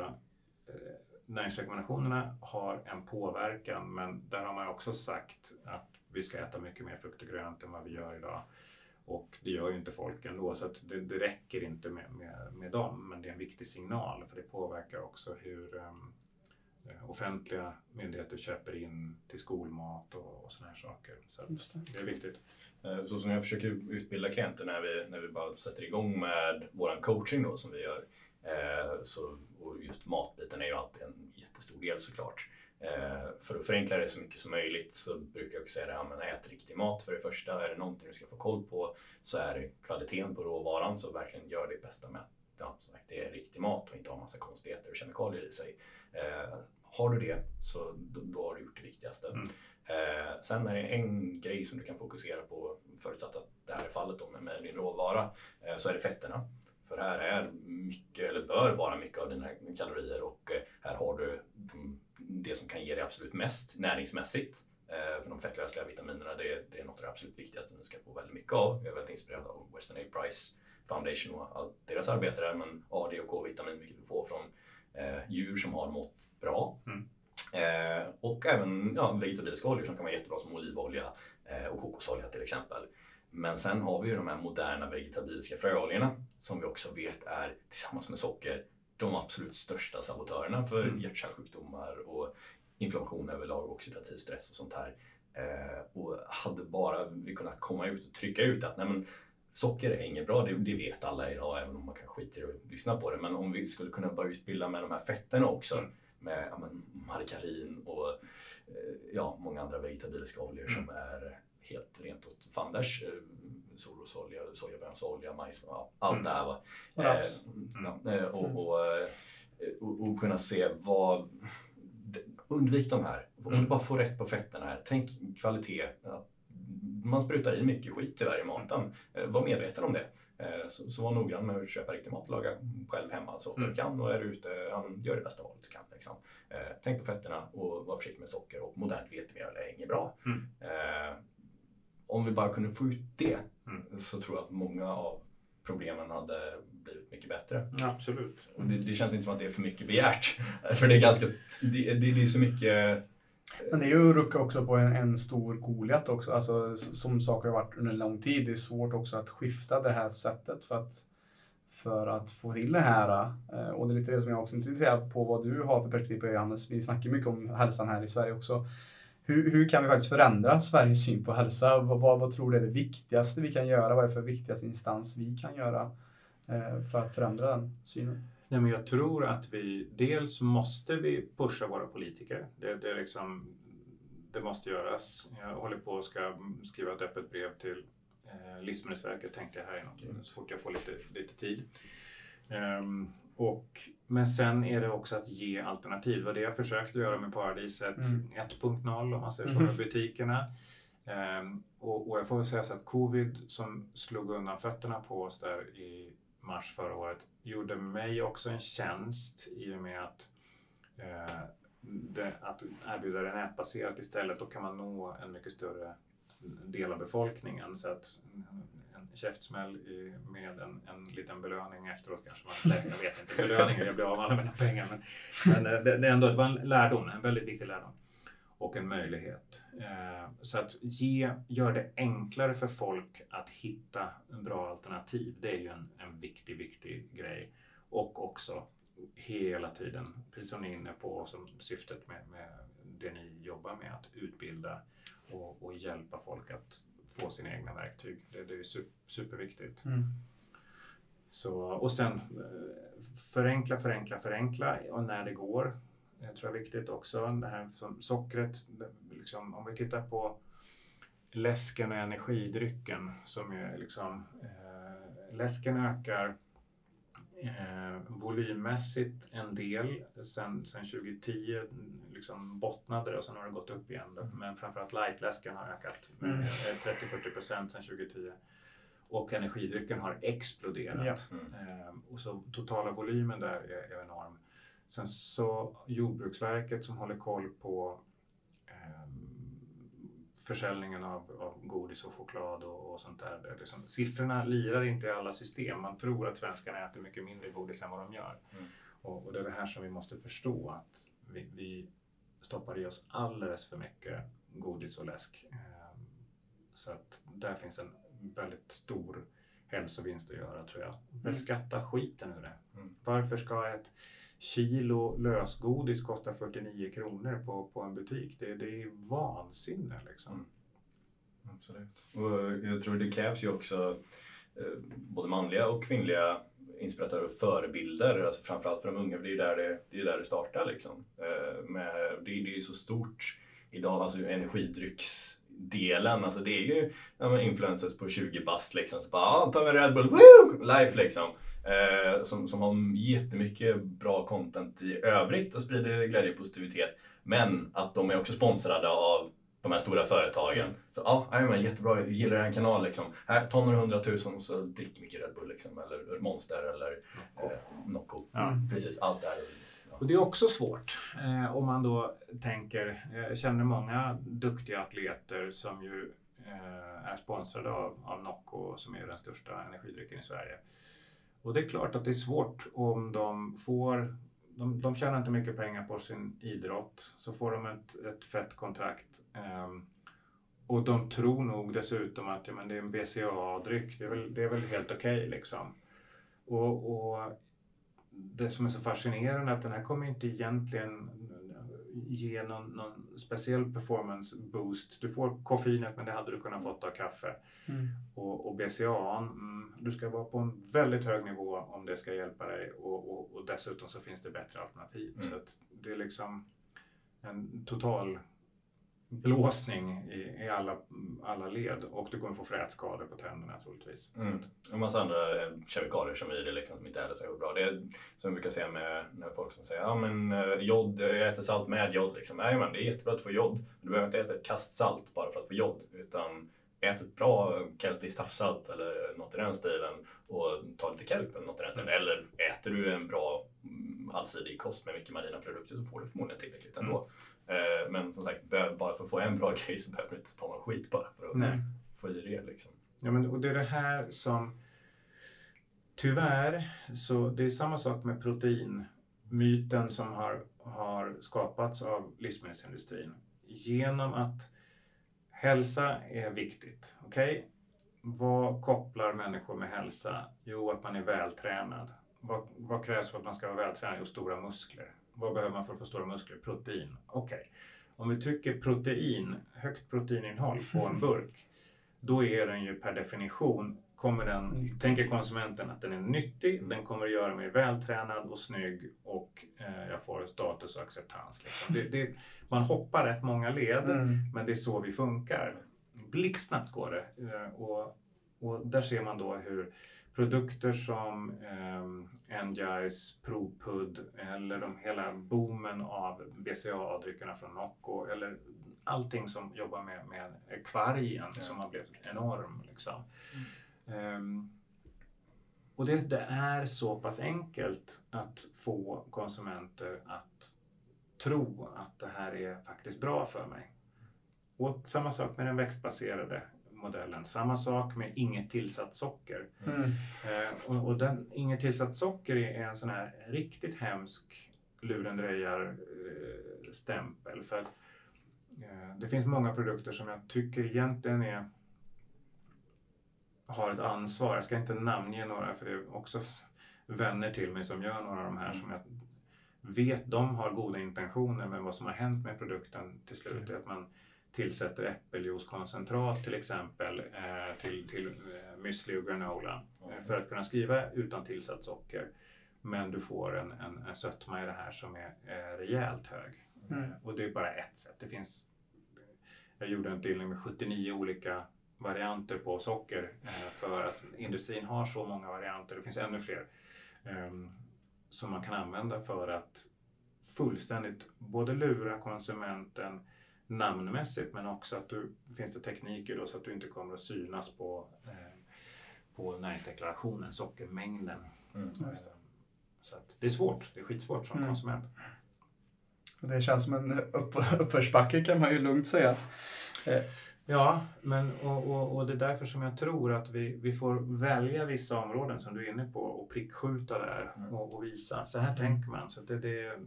eh, näringsrekommendationerna har en påverkan, men där har man också sagt att vi ska äta mycket mer frukt och grönt än vad vi gör idag. Och det gör ju inte folk ändå, så att det, det räcker inte med, med, med dem. Men det är en viktig signal, för det påverkar också hur um, offentliga myndigheter köper in till skolmat och, och sådana här saker. Så det. det. är viktigt. Eh, så som jag försöker utbilda klienter när vi, när vi bara sätter igång med vår coaching då som vi gör. Eh, så, och just matbiten är ju alltid en jättestor del såklart. Eh, för att förenkla det så mycket som möjligt så brukar jag säga det, ja, ät riktig mat för det första. Är det någonting du ska få koll på så är det kvaliteten på råvaran. Så verkligen gör det bästa med att ja, sagt, det är riktig mat och inte har massa konstigheter och kemikalier i sig. Eh, har du det så då, då, har du gjort det viktigaste. Mm. Eh, sen är det en grej som du kan fokusera på, förutsatt att det här är fallet då, med din råvara, eh, så är det fetterna. För här är mycket, eller bör vara mycket av dina kalorier och eh, här har du de det som kan ge dig absolut mest näringsmässigt. Eh, för de fettlösliga vitaminerna det är, det är något av det absolut viktigaste du ska få väldigt mycket av. Jag är väldigt inspirerad av Western A. Price Foundation och allt deras arbete där. Men A, D och K-vitamin vilket du får från eh, djur som har mått bra. Mm. Eh, och även ja, vegetabiliska oljor som kan vara jättebra som olivolja eh, och kokosolja till exempel. Men sen har vi ju de här moderna vegetabiliska fröoljorna som vi också vet är tillsammans med socker de absolut största sabotörerna för mm. hjärt-kärlsjukdomar och inflammation överlag och oxidativ stress och sånt här. Eh, och hade bara vi kunnat komma ut och trycka ut att nej men, socker är inget bra, det, det, vet alla idag även om man kan skita i att lyssna på det. Men om vi skulle kunna börja utbilda med de här fetterna också mm. med ja, men, margarin och eh, ja, många andra vegetabiliska oljor mm. som är helt rent åt fanders. Eh, solrosolja, sojabönsolja, majs, allt mm. det här. Va? Och raps. Eh, mm. och, och, eh, och, och, kunna se vad... Undvik de här. Om mm. du bara får rätt på fetterna här. Tänk kvalitet. Man sprutar i mycket skit tyvärr i maten. Var medveten om det. Så, så var noggrann med att köpa riktig mat och laga själv hemma så ofta mm. du kan. Och är du ute, ja, gör det bästa valet du kan. Liksom. tänk på fetterna och var försiktig med socker. Och modernt vetemjöl är inget bra. Mm om vi bara kunde få ut det mm. så tror jag att många av problemen hade blivit mycket bättre. Ja, absolut. Och det, det, känns inte som att det är för mycket begärt. *laughs* för det är ganska, det, det, det är så mycket men det är ju att rucka också på en, en stor Goliat också, alltså som saker har varit under en lång tid. Det är svårt också att skifta det här sättet för att, för att få till det här. Eh, och det är lite det som jag också är intresserad på vad du har för perspektiv på Johannes. Vi snackar mycket om hälsan här i Sverige också hur, hur kan vi faktiskt förändra Sveriges syn på hälsa? Vad, vad, vad tror du är det viktigaste vi kan göra? Vad är det för viktigaste instans vi kan göra eh, för att förändra den synen? Nej, men jag tror att vi, dels måste vi pusha våra politiker. Det, det, är liksom, det måste göras. Jag håller på att ska skriva ett öppet brev till eh, Livsmedelsverket tänkte jag här inom, så fort jag får lite, lite tid. Um, och, men sen är det också att ge alternativ. Det var det jag försökte göra med Paradiset mm. 1.0 om man säger så, med mm. butikerna. Um, och, och, jag får väl säga så att covid som slog undan fötterna på oss där i mars förra året gjorde mig också en tjänst i och med att, uh, det, att erbjuda det nätbaserat istället. Då kan man nå en mycket större del av befolkningen. Så att käftsmäll med en, en liten belöning efteråt kanske. Man, jag vet inte, belöning, jag blir av med alla mina pengar. Men, men eh, det, det, ändå, det var en lärdom, en väldigt viktig lärdom. Och en möjlighet. Eh, så att ge, gör det enklare för folk att hitta en bra alternativ. Det är ju en, en viktig, viktig grej. Och också hela tiden, precis som ni är inne på, som syftet med, med det ni jobbar med, att utbilda och, och hjälpa folk att få sina egna verktyg. Det, det är superviktigt. Mm. Så, och sen eh, förenkla, förenkla, förenkla och när det går. Det tror jag är viktigt också. Det här som sockret, liksom, om vi tittar på läsken och energidrycken som är liksom, eh, läsken ökar eh, volymmässigt en del. Sen, sen 2010 liksom bottnade och sen har det gått upp igen. Då. Men framförallt lightläsken har ökat med Mm. eh, 30-40 procent sen 2010. Och energidrycken har exploderat. Mm. Och så totala volymen där är, är enorm. Sen så Jordbruksverket som håller koll på eh, försäljningen av, av godis och choklad och, och sånt där. Liksom, siffrorna lirar inte i alla system. Man tror att svenskarna äter mycket mindre godis än vad de gör. Mm. Och, och det är det här som vi måste förstå att vi, vi stoppar i oss alldeles för mycket godis och läsk. Eh, så att där finns en väldigt stor hälsovinst att göra tror jag. Beskatta skiten ur det. Mm. Varför ska ett kilo lösgodis kosta 49 kronor på, på en butik? Det, det är vansinne liksom. Mm. Absolut. Och jag tror det krävs ju också eh, både manliga och kvinnliga inspiratörer och förebilder, alltså framförallt för de unga, för det är ju där det, det, är där det startar. Liksom. Eh, med, det, det är ju så stort idag, alltså energidrycksdelen, alltså det är ju ja, influencers på 20 bast liksom, så bara ah, ta en Red Bull, woo! life liksom. Eh, som, som har jättemycket bra content i övrigt och sprider glädje och positivitet. Men att de är också sponsrade av de här stora företagen. Så ja, ah, men jättebra, jag gillar en kanal liksom. Här, ta några hundratusen och så drick mycket Red Bull liksom. Eller Monster eller Nocco. eh, Nocco. Ja. Precis, allt det här. Ja. Och det är också svårt eh, om man då tänker, eh, jag känner många duktiga atleter som ju eh, är sponsrade av, av Nocco som är den största energidrycken i Sverige. Och det är klart att det är svårt om de får, de, de tjänar inte mycket pengar på sin idrott, så får de ett, ett fett kontrakt. ehm, och de tror nog dessutom att ja, men det är en BCA-dryck, det är väl, det är väl helt okej liksom. Och, och det som är så fascinerande är att den här kommer inte egentligen ge någon, någon speciell performance boost. Du får koffeinet men det hade du kunnat fått av kaffe. Mm. Och, och BCA, mm, du ska vara på en väldigt hög nivå om det ska hjälpa dig och, och, och dessutom så finns det bättre alternativ. Mm. Så det är liksom en total blåsning i, i alla, alla led och du kommer få frätskador på tänderna troligtvis. Mm. En massa andra eh, kemikalier som är i det liksom, som inte är så bra. Det är som jag brukar säga med när folk som säger ja men eh, jod, jag äter salt med jod. Liksom. Nej men det är jättebra att få jod. Men du behöver inte äta ett kast salt bara för att få jod. Utan ät ett bra keltiskt havssalt eller något i den stilen och ta lite kelp eller något i den stilen. Eller äter du en bra mm, allsidig kost med mycket marina produkter så får du förmodligen tillräckligt ändå. Eh, Men som sagt, bara för att få en bra *laughs* grej så behöver du inte ta någon skit bara för att nej. få i det. Liksom. Ja, men, och det är det här som tyvärr, så det är samma sak med proteinmyten som har, har skapats av livsmedelsindustrin. Genom att hälsa är viktigt. Okej? Vad kopplar människor med hälsa? Jo, att man är vältränad. Vad, vad krävs för att man ska vara vältränad? Jo, stora muskler. Vad behöver man för att få stora muskler? Protein. Okej. Om vi trycker protein, högt proteininnehåll på en burk, då är den ju per definition, kommer den, tänker konsumenten att den är nyttig, den kommer att göra mig vältränad och snygg och eh, jag får status och acceptans. Liksom. Det, det, man hoppar rätt många led, Mm. men det är så vi funkar. Blixtsnabbt går det. Eh, och, och där ser man då hur produkter som eh, Engice, ProPud eller de, hela boomen av BCA-dryckerna från Nocco eller allting som jobbar med, med kvargen Ja. som har blivit enorm. Liksom. Ehm, och det, det är så pass enkelt att få konsumenter att tro att det här är faktiskt bra för mig. Och samma sak med den växtbaserade modellen. Samma sak med inget tillsatt socker. Mm. Eh, och och den, inget tillsatt socker är en sån här riktigt hemsk lurendrejar-stämpel. för att, eh, det finns många produkter som jag tycker egentligen är, har ett ansvar. Jag ska inte namnge några för det är också vänner till mig som gör några av de här som jag vet de har goda intentioner men vad som har hänt med produkten till slut är att man tillsätter äppeljuicekoncentrat till exempel eh, till, till eh, müsli och granola eh, för att kunna skriva utan tillsatt socker. Men du får en, en, en sötma i det här som är eh, rejält hög. Mm. Och det är bara ett sätt. Det finns jag gjorde en utdelning med 79 olika varianter på socker eh, för att industrin har så många varianter, det finns ännu fler, ehm, som man kan använda för att fullständigt både lura konsumenten namnmässigt men också att du finns det tekniker då så att du inte kommer att synas på, eh, på näringsdeklarationen, sockermängden. Mm. Eh, Så att det är svårt, det är skitsvårt som Mm. konsument. Det känns som en upp, uppförsbacke kan man ju lugnt säga. Ja, men och, och, och det är därför som jag tror att vi, vi får välja vissa områden som du är inne på och prickskjuta där Mm. och, och visa. Så här tänker man. Så det, det,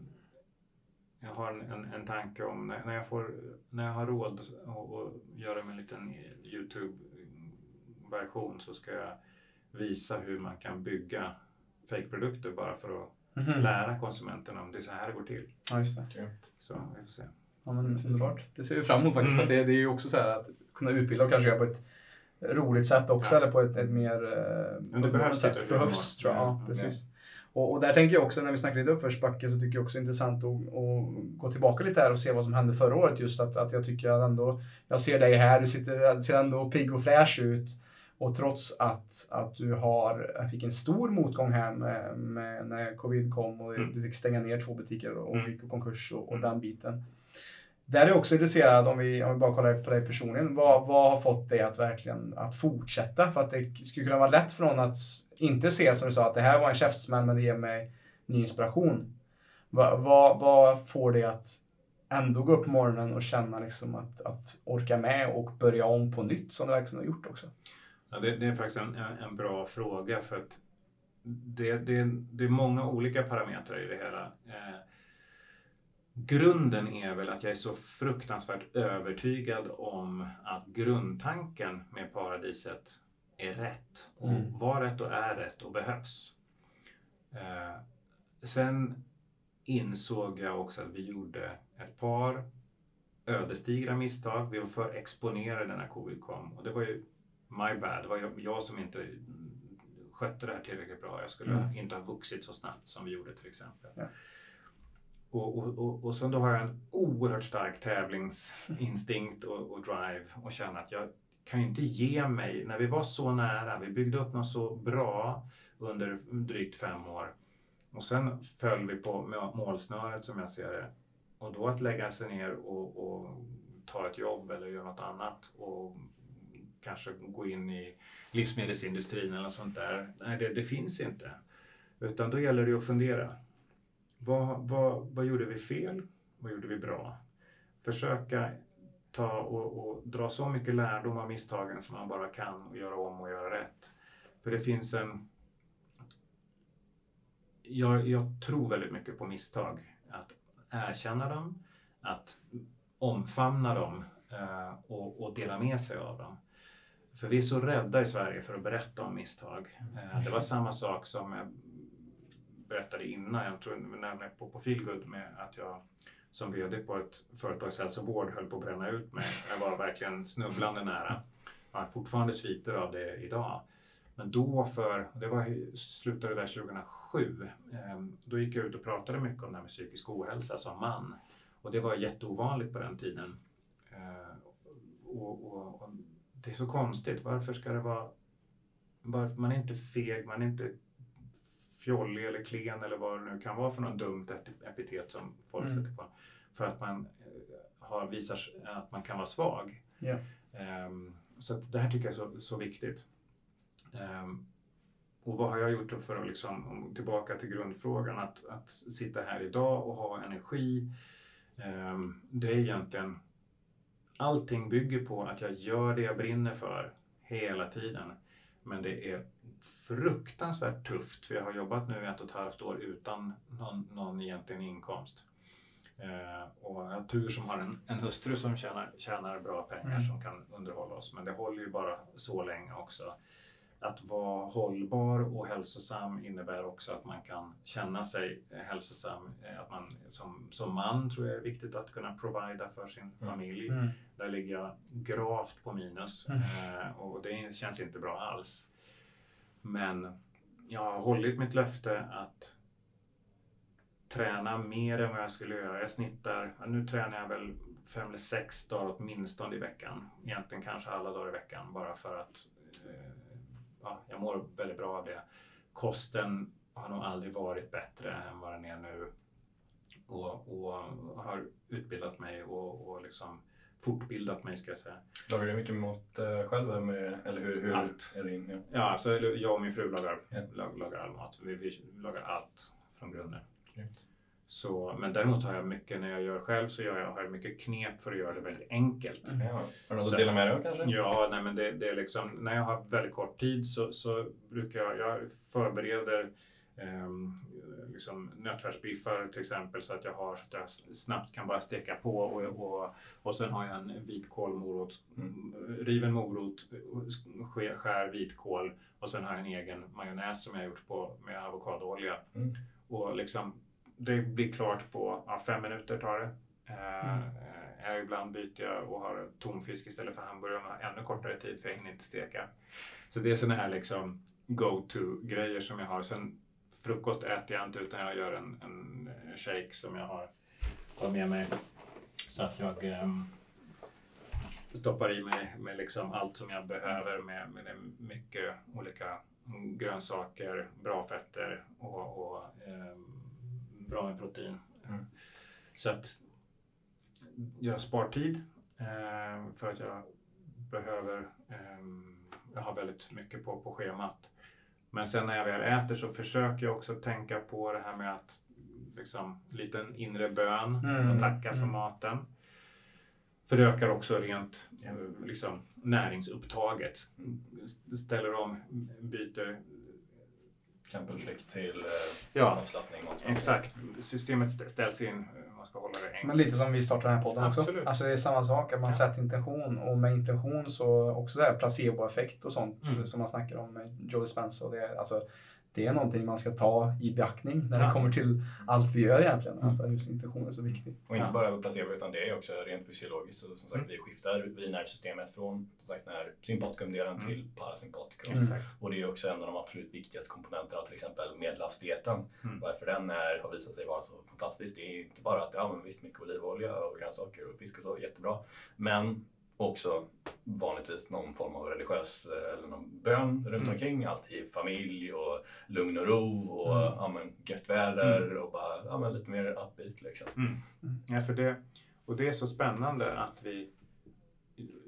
jag har en, en, en tanke om när, när, jag får, när jag har råd att göra en liten Youtube-version så ska jag visa hur man kan bygga fejkprodukter bara för att mhm. lära konsumenterna om det är så här det går till. Ja, just det. Så vi får se. Ja, men underbart. Det ser vi fram emot faktiskt. Mm. För det, det är ju också så här att kunna utbilda och kanske göra på ett roligt sätt också. Ja. Eller på ett, ett mer eh, Men det behövs sätt. behövs, tror jag. Ja, Ja, precis. Och, och där tänker jag också, när vi snackar lite uppförsbacke, så tycker jag också det är intressant att, att gå tillbaka lite här och se vad som hände förra året. Just att, att jag tycker att ändå, jag ser dig här, du sitter, ser ändå pigg och fräsch ut. Och trots att, att du har, fick en stor motgång här med, med när covid kom och Mm. du fick stänga ner två butiker och Mm. gick i konkurs och, och Mm. den biten. Där är jag också intresserad, om vi, om vi bara kollar på dig personligen, vad, vad har fått dig att verkligen att fortsätta? För att det skulle kunna vara lätt för någon att inte se, som du sa, att det här var en käftsmäll men det ger mig ny inspiration. Vad, vad, vad får dig att ändå gå upp på morgonen och känna liksom att, att orka med och börja om på nytt som du verkligen har gjort också? Ja, det, det är faktiskt en, en, en bra fråga för att det, det, det är många olika parametrar i det hela. Eh, grunden är väl att jag är så fruktansvärt övertygad om att grundtanken med paradiset är rätt och Mm. var rätt och är rätt och behövs. Eh, sen insåg jag också att vi gjorde ett par ödesdigra misstag. Vi var för exponerade när covid kom och det var ju my bad. Det var jag, jag som inte skötte det här tillräckligt bra. Jag skulle Mm. inte ha vuxit så snabbt som vi gjorde till exempel. Ja. Och, och, och, och sen då har jag en oerhört stark tävlingsinstinkt och, och drive och känner att jag kan ju inte ge mig. När vi var så nära, vi byggde upp något så bra under drygt fem år och sen föll vi på målsnöret som jag ser det. Och då att lägga sig ner och, och ta ett jobb eller göra något annat och kanske gå in i livsmedelsindustrin eller något sånt där. Nej, det, det finns inte. Utan då gäller det att fundera. Vad, vad, vad gjorde vi fel? Vad gjorde vi bra? Försöka ta och, och dra så mycket lärdom av misstagen som man bara kan och göra om och göra rätt. För det finns en... Jag, jag tror väldigt mycket på misstag. Att erkänna dem, att omfamna dem eh, och, och dela med sig av dem. För vi är så rädda i Sverige för att berätta om misstag. Eh, det var samma sak som berättade innan, jag tror nämligen på, på Feelgood med att jag som VD på ett företagshälsovård höll på att bränna ut mig. Jag var verkligen snubblande nära. Jag har fortfarande sviter av det idag. Men då för, det var, slutade där 2007, ehm, då gick jag ut och pratade mycket om det här med psykisk ohälsa som man. Och det var jätteovanligt på den tiden. Ehm, och, och, och det är så konstigt, varför ska det vara, varför, man är inte feg, man är inte fjollig eller klen eller vad det nu kan vara för något dumt ep- epitet som folk Mm. sätter på. För att man eh, har, visar att man kan vara svag. Ja. Ehm, så det här tycker jag är så, så viktigt. Ehm, och vad har jag gjort för att liksom, om, tillbaka till grundfrågan, att, att sitta här idag och ha energi. Ehm, det är egentligen, allting bygger på att jag gör det jag brinner för hela tiden. Men det är fruktansvärt tufft för jag har jobbat nu ett och ett halvt år utan någon, någon egentlig inkomst. Eh, och jag har tur som har en, en hustru som tjänar, tjänar bra pengar Mm. som kan underhålla oss. Men det håller ju bara så länge också. Att vara hållbar och hälsosam innebär också att man kan känna sig hälsosam. Eh, Att man som, som man tror jag är viktigt att kunna provida för sin familj. Mm. Där ligger jag gravt på minus Mm. eh, och det känns inte bra alls. Men jag har hållit mitt löfte att träna mer än vad jag skulle göra. Jag snittar, nu tränar jag väl fem eller sex dagar åtminstone i veckan. Egentligen kanske alla dagar i veckan bara för att eh, ja, jag mår väldigt bra av det. Kosten har nog aldrig varit bättre än vad den är nu. Och, och har utbildat mig och, och liksom fortbildat mig ska jag säga. Lagar du mycket mat eh, själv? Med, eller hur, hur Allt. Är det in, ja. Ja, alltså jag och min fru lagar, Ja. lag, lagar all mat. Vi, vi lagar allt från grunden. Grymt. Så, men däremot har jag mycket, när jag gör själv så gör jag, har jag mycket knep för att göra det väldigt enkelt. Ja. Har du något Så- att dela med dig av kanske? Ja, nej, men det, det är liksom, när jag har väldigt kort tid så, så brukar jag, jag förbereder liksom nötfärsbiffar till exempel så att jag har så att jag snabbt kan bara steka på och, och, och sen har jag en vitkål, morot, riven morot, sk- skär vitkål och sen har jag en egen majonnäs som jag har gjort på med avokadoolja. Mm. Och liksom, det blir klart på ja, fem minuter tar det. Eh, Mm. eh, ibland byter jag och har tonfisk istället för hamburgare har ännu kortare tid för jag hinner inte steka. Så det är sådana här liksom go-to-grejer som jag har. Sen frukost äter jag inte utan jag gör en, en eh, shake som jag har tar med mig. Så att jag ehm, stoppar i mig med liksom allt som jag behöver med, med mycket olika grönsaker, bra fetter och, och ehm, bra med protein. Mm. Så att jag spar tid eh, för att jag behöver, ehm, jag har väldigt mycket på, på schemat. Men sen när jag väl äter så försöker jag också tänka på det här med att liksom liten inre bön Mm, och tacka för mm. maten. För det ökar också rent eh, liksom, näringsupptaget. Ställer om, byter. Campbellfläkt till eh, Ja, avslappning. exakt. Systemet stä- ställs in. Ska hålla det enkelt. Men lite som vi startar den här podden också. Absolut. Alltså det är samma sak, att man Ja. sätter intention och med intention så också det här placeboeffekt och sånt Mm. som man snackar om med Joe Dispenza. Och det, alltså, det är någonting man ska ta i beaktning när Ja. det kommer till allt vi gör egentligen. Alltså just intention är så viktigt. Och inte Ja. bara placebo utan det är också rent fysiologiskt. Så, som sagt, Mm. vi skiftar vid nervsystemet från som sagt, när sympatikumdelen Mm. till parasympatikum. Mm. Och det är också en av de absolut viktigaste komponenterna, till exempel medelhavsdieten. Mm. Varför den är, har visat sig vara så fantastisk. Det är inte bara att ja, men visst mycket olivolja och grönsaker och fisk och så, jättebra. Men också vanligtvis någon form av religiös eh, eller någon bön runt Mm. omkring. Alltid familj och lugn och ro och Mm. ja, men, gött väder och bara ja, men, lite mer upbeat liksom. Mm. Ja, för det, och det är så spännande att vi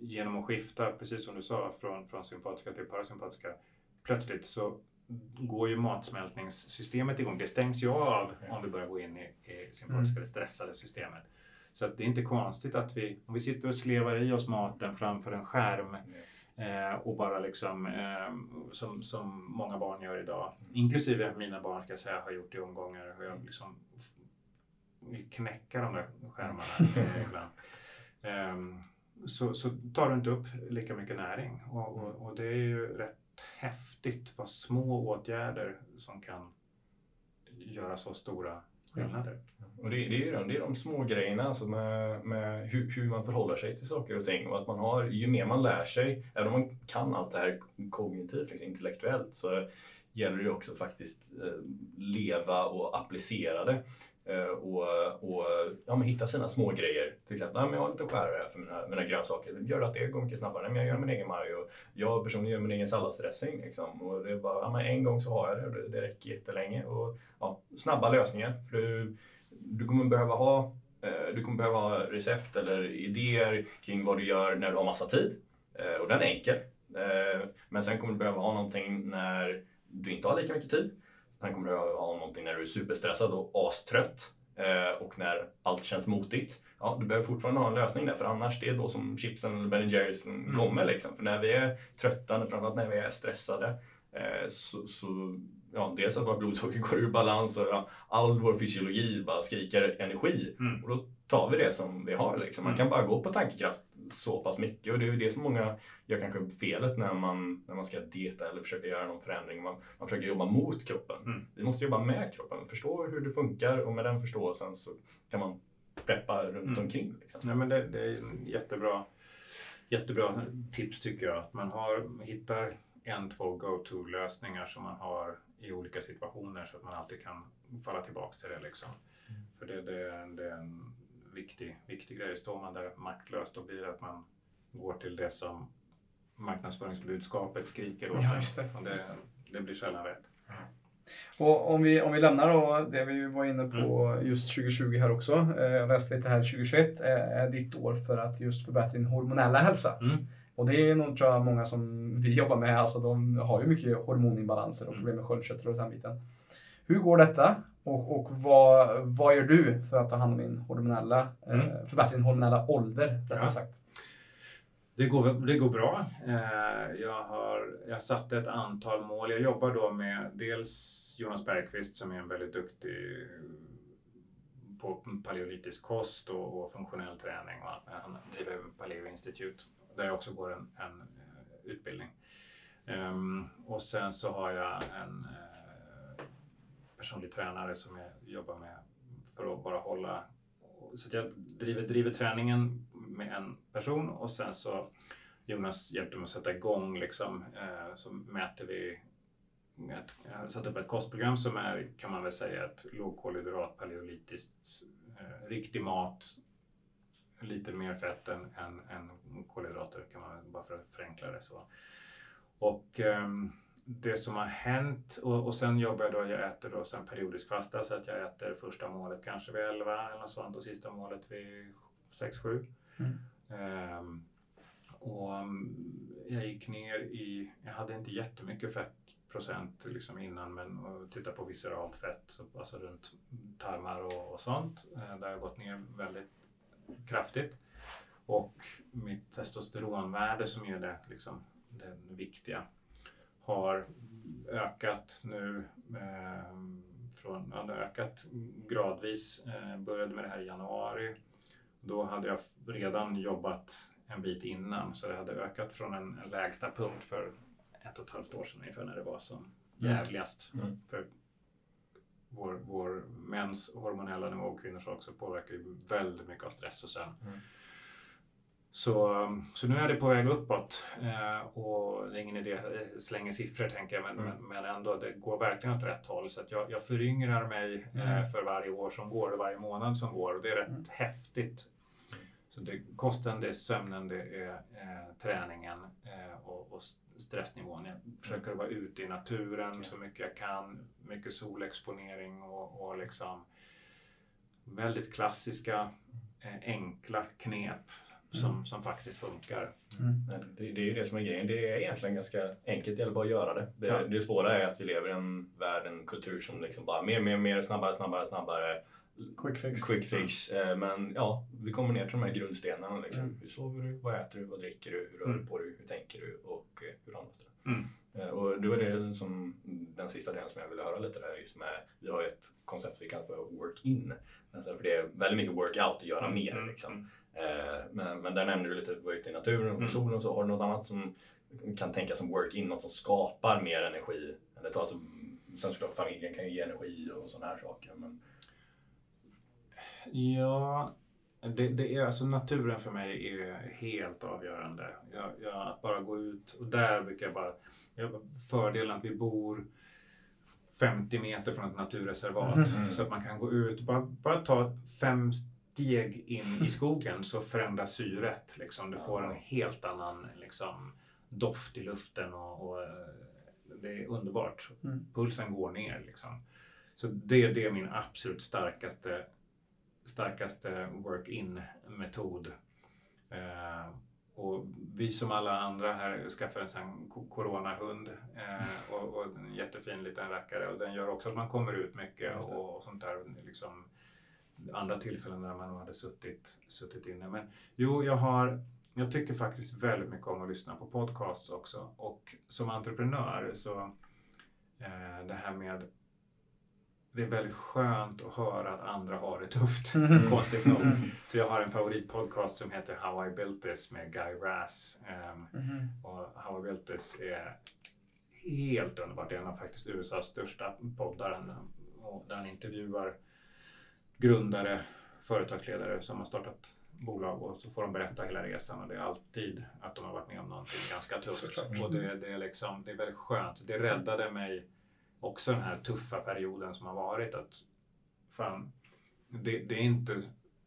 genom att skifta, precis som du sa, från, från sympatiska till parasympatiska, plötsligt så går ju matsmältningssystemet igång. Det stängs ju av om vi börjar gå in i, i sympatiska, det stressade systemet. Så det är inte konstigt att vi, om vi sitter och slevar i oss maten framför en skärm eh, och bara liksom, eh, som, som många barn gör idag, inklusive mina barn ska jag säga, har gjort i omgångar, hur jag liksom vill knäcka de där skärmarna *laughs* eh, ibland. Ehm, så, så tar du inte upp lika mycket näring. Och, och, och det är ju rätt häftigt vad små åtgärder som kan göra så stora skillnader. Och det, det, är de, det är de små grejerna alltså med, med hur, hur man förhåller sig till saker och ting. Och att man har, ju mer man lär sig, även om man kan allt det här kognitivt, liksom, intellektuellt, så gäller det också faktiskt eh, leva och applicera det. Eh, och och ja, men hitta sina små grejer. Till exempel, nej, men jag har inte skärare här för mina, mina grönsaker. Gör att det går mycket snabbare. Nej, men jag gör min egen majo. Jag personligen gör min egen salladsdressing. Liksom. Och det är bara, ja, men en gång så har jag det och det, räcker jättelänge. Och, ja, snabba lösningar. För du, du kommer behöva ha eh, du kommer behöva ha recept eller idéer kring vad du gör när du har massa tid. Eh, och den är enkel. Men sen kommer du behöva ha någonting när du inte har lika mycket tid. Sen kommer du ha någonting när du är superstressad och astrött. eh, Och när allt känns motigt. Ja, du behöver fortfarande ha en lösning där. För annars det är då som chipsen eller Ben Jerrys Mm. kommer. Liksom. För när vi är trötta, framförallt när vi är stressade. eh, Så, så ja, dels att vårt blodsocker går ur balans och ja, all vår fysiologi bara skriker energi. Mm. Och då tar vi det som vi har. Liksom. Man Mm. kan bara gå på tankekraft så pass mycket. Och det är ju det som många gör kanske felet när man, när man ska dieta eller försöka göra någon förändring. Man, man försöker jobba mot kroppen. Mm. Vi måste jobba med kroppen, förstå hur det funkar och med den förståelsen så kan man preppa runt Mm. omkring. Liksom. Nej, men det, det är jättebra, jättebra tips tycker jag. Att man har, hittar en, två go-to-lösningar som man har i olika situationer så att man alltid kan falla tillbaks till det. Liksom. För det, det, det är en viktig, viktig grej. Står man där maktlös då blir det att man går till det som marknadsföringsbudskapet skriker åt Ja, just det, Och det, just det. det blir sällan rätt. Och om vi, om vi lämnar då det vi var inne på Mm. just 2020 här också. Eh, Jag läste lite här 2021 är, ditt år för att just förbättra din hormonella hälsa. Mm. Och det är nog tror jag många som vi *laughs* jobbar med, alltså de har ju mycket hormoninbalanser och Mm. problem med sköldkörtel och den biten. Hur går detta? Och, och vad, vad gör du för att ta hand om din hormonella, eh, Mm. förbättra din hormonella ålder, rättare Ja. sagt? Det går, det går bra. Eh, Jag har jag satte ett antal mål. Jag jobbar då med dels Jonas Bergqvist som är en väldigt duktig på paleolitisk kost och, och funktionell träning. Han driver Paleo Institute där jag också går en, en eh, utbildning. Ehm, och sen så har jag en eh, personlig tränare som jag jobbar med för att bara hålla så att jag driver, driver träningen med en person och sen så Jonas hjälpte mig att sätta igång liksom, eh, så mäter vi ett, jag har eh, satt upp ett kostprogram som är, kan man väl säga, ett lågkolhydrat, paleolitiskt, eh, riktig mat, lite mer fett än, än, än kolhydrater, kan man, bara för att förenkla det så. Och ehm, det som har hänt, och, och sen jobbar jag då, jag äter då sen periodisk fasta så att jag äter första målet kanske vid 11 eller något sånt och sista målet vid 6-7. Mm. Ehm, och mm, jag gick ner i, jag hade inte jättemycket fettprocent liksom innan men titta på visceralt fett, så, alltså runt tarmar och, och sånt. Eh, där har jag gått ner väldigt kraftigt. Och mitt testosteronvärde som är det, liksom, det viktiga har ökat nu eh, från, har ökat gradvis. Eh, började med det här i januari. Då hade jag redan jobbat en bit innan så det hade ökat från en, en lägsta punkt för ett och ett halvt år sedan ungefär när det var som Mm. jävligast. Mm. För vår, vår mäns hormonella nivå och kvinnors också påverkar ju väldigt mycket av stress och sömn. Mm. Så, så nu är det på väg uppåt eh, och det är ingen idé att slänga siffror tänker jag, men, Mm. men, ändå det går verkligen åt rätt håll. Så att jag, jag föryngrar mig eh, Mm. för varje år som går och varje månad som går och det är rätt Mm. häftigt. Så det, kosten, det är sömnen, det är eh, träningen eh, och, och stressnivån. Jag försöker vara ute i naturen Ja. så mycket jag kan. Mycket solexponering och, och liksom väldigt klassiska, eh, enkla knep som, Mm. som faktiskt funkar. Mm. Det, det är ju det som är grejen. Det är egentligen ganska enkelt, det gäller bara att göra det. Det, Ja. det svåra är att vi lever i en värld, en kultur som liksom bara mer, mer, mer, snabbare, snabbare, snabbare. Quick fix. Quick fix. Eh, Men ja, vi kommer ner till de här grundstenarna. Liksom. Mm. Hur sover du? Vad äter du? Vad dricker du? Hur rör du Mm. på dig? Hur tänker du? Och eh, hur andas du? Mm. Eh, Och det var det som den sista delen som jag ville höra lite där just med, vi har ju ett koncept vi kallar för work-in. Alltså för det är väldigt mycket workout att göra mer Mm. liksom. Eh, Men, men där nämnde du lite att vara ute i naturen och Mm. solen och så. Har du något annat som kan tänkas som work-in? Något som skapar mer energi? Eller alltså, sen såklart familjen kan ju ge energi och sådana här saker. Men, Ja, det, det är alltså naturen för mig är helt avgörande. Jag, jag, att bara gå ut och där brukar jag bara... Jag, fördelen att vi bor 50 meter från ett naturreservat Mhm. så att man kan gå ut bara, bara ta fem steg in i *laughs* skogen så förändras syret. Liksom. Du får en helt annan liksom, doft i luften och, och eh, det är underbart. Mm. Pulsen går ner liksom. Så det, det är min absolut starkaste starkaste work-in-metod. Eh, och vi som alla andra här skaffar en sån coronahund eh, och, och en jättefin liten rackare och den gör också att man kommer ut mycket och, och sånt där. Liksom, andra tillfällen när man nog hade suttit, suttit inne. Men jo, jag har jag tycker faktiskt väldigt mycket om att lyssna på podcasts också och som entreprenör så eh, det här med det är väldigt skönt att höra att andra har det tufft, Mm. *laughs* konstigt nog. Mm. Så jag har en favoritpodcast som heter How I Built This med Guy Raz. Ehm, Mhm. och How I Built This är helt underbart. Det är en av faktiskt USAs största poddar. Och där han intervjuar grundare, företagsledare som har startat bolag och så får de berätta hela resan och det är alltid att de har varit med om någonting ganska tufft. Såklart. Och det, det, är liksom, det är väldigt skönt. Det räddade mig också den här tuffa perioden som har varit. att fan, det, det är inte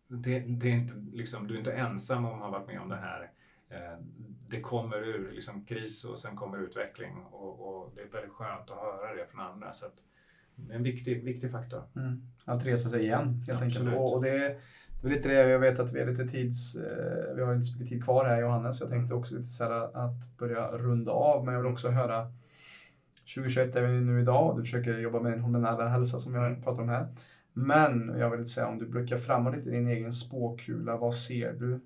det, det är inte, liksom, du är inte ensam om att ha varit med om det här. Eh, det kommer ur liksom, kris och sen kommer utveckling och, och, det är väldigt skönt att höra det från andra. Så att, en viktig, viktig faktor. Mm. Att resa sig igen helt Absolut. enkelt. Och, och det, det är lite det, jag vet att vi har lite tids, eh, vi har inte så mycket tid kvar här Johannes, så jag tänkte också lite så här att börja runda av, men jag vill också höra 2021 är vi nu idag, du försöker jobba med din hormonella hälsa som jag pratar om här. Men jag vill säga om du blickar framåt lite i din egen spåkula, vad ser du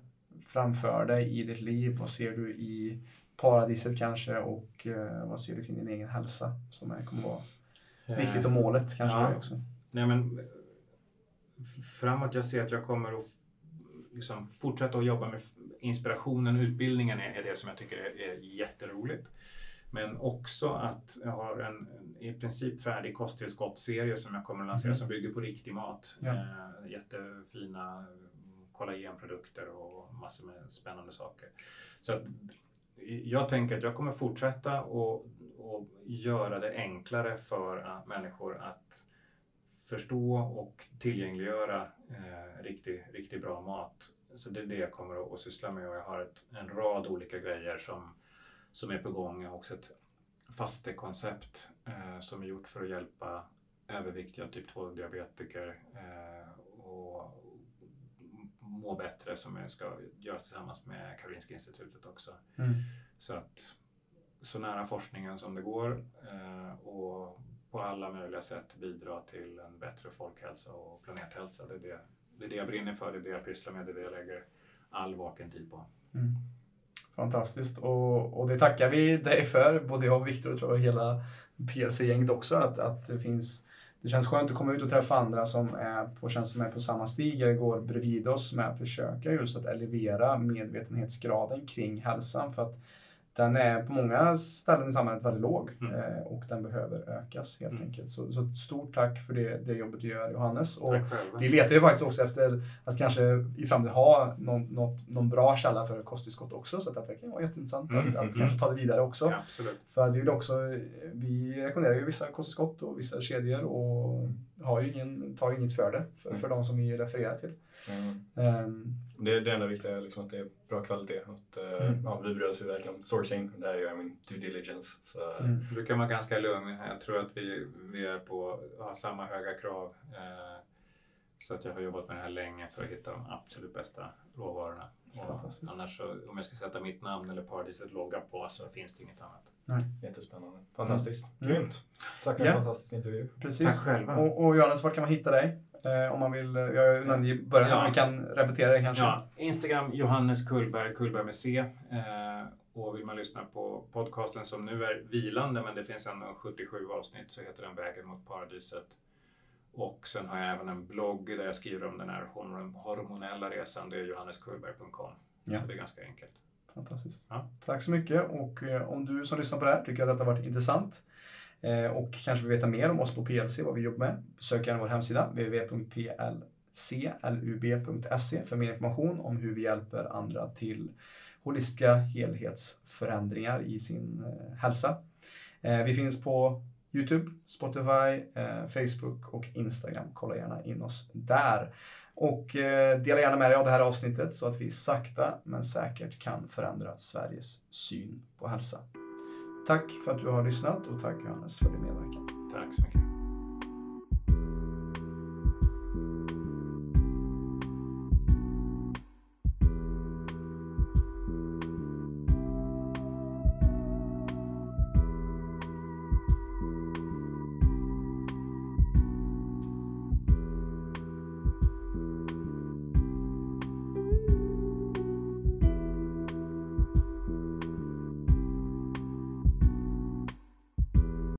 framför dig i ditt liv? Vad ser du i paradiset kanske och eh, vad ser du kring din egen hälsa som är, kommer vara viktigt och målet kanske Ja. också? Nej, men framåt, jag ser att jag kommer att liksom fortsätta att jobba med inspirationen, utbildningen är, det som jag tycker är, är jätteroligt. Men också att jag har en, i princip färdig kosttillskottsserie som jag kommer att lansera Mhm. som bygger på riktig mat. Ja. Eh, jättefina mm, kollagenprodukter och massor med spännande saker. Så att, jag tänker att jag kommer fortsätta och, och göra det enklare för att människor att förstå och tillgängliggöra eh, riktigt riktig bra mat. Så det är det jag kommer att, att syssla med och jag har ett, en rad olika grejer som, som är på gång. Jag har också ett fastekoncept eh, som är gjort för att hjälpa överviktiga typ 2-diabetiker eh, och må bättre som jag ska göra tillsammans med Karolinska institutet också. Mm. Så att så nära forskningen som det går eh, och på alla möjliga sätt bidra till en bättre folkhälsa och planethälsa. Det är det, det, är det jag brinner för, det är det jag pysslar med, det är det jag lägger all vaken tid på. Mm. Fantastiskt och, och det tackar vi dig för, både jag och Viktor och tror jag hela PLC-gänget också, att, att det finns det känns skönt att komma ut och träffa andra som är på, känns som är på samma stig eller går bredvid oss med att försöka just att elevera medvetenhetsgraden kring hälsan. För att den är på många ställen i samhället väldigt låg Mm. eh, och den behöver ökas helt Mm. enkelt. Så, så stort tack för det, det jobbet du gör Johannes. Och vi letar ju faktiskt också efter att kanske i framtiden ha någon, något, någon bra källa för kosttillskott också. Så att det kan vara jätteintressant att, Mm, att mm, kanske ta det vidare också. Ja. För att vi vill också, vi rekommenderar ju vissa kosttillskott och vissa kedjor och har ju ingen, tar ju inget för det, för, för de som vi refererar till. Mm. Ehm, Det, det enda viktiga är liksom att det är bra kvalitet. Att, eh, Mm. ja, vi bryr oss ju verkligen om sourcing. Där gör jag min due diligence. Så, mm, Du kan vara ganska lugn. Jag tror att vi, vi är på, har samma höga krav. Eh, så att jag har jobbat med det här länge för att hitta de absolut bästa råvarorna. Annars så, om jag ska sätta mitt namn eller Paradiset logga på så finns det inget annat. Jättespännande. Fantastiskt. Mm. Grymt. Tack för Ja. en fantastisk intervju. precis. Tack själva. Och, och Johannes, var kan man hitta dig? Eh, om man vill, jag nämnde i början, Ja. vi kan repetera det kanske. Ja, Instagram Johannes Kullberg, Kullberg med C. Eh, och vill man lyssna på podcasten som nu är vilande, men det finns ändå 77 avsnitt, så heter den Vägen mot paradiset. Och sen har jag även en blogg där jag skriver om den här hormon- hormonella resan. Det är johanneskullberg.com. Ja. Så det är ganska enkelt. Fantastiskt. Ja. Tack så mycket och eh, om du som lyssnar på det här tycker att detta har varit intressant eh, och kanske vill veta mer om oss på PLC, vad vi jobbar med, besök gärna vår hemsida www.plclub.se för mer information om hur vi hjälper andra till holistiska helhetsförändringar i sin eh, hälsa. Vi finns på Youtube, Spotify, Facebook och Instagram. Kolla gärna in oss där. Och eh, dela gärna med dig av det här avsnittet så att vi sakta men säkert kan förändra Sveriges syn på hälsa. Tack för att du har lyssnat och tack Johannes för din medverkan. Tack så mycket.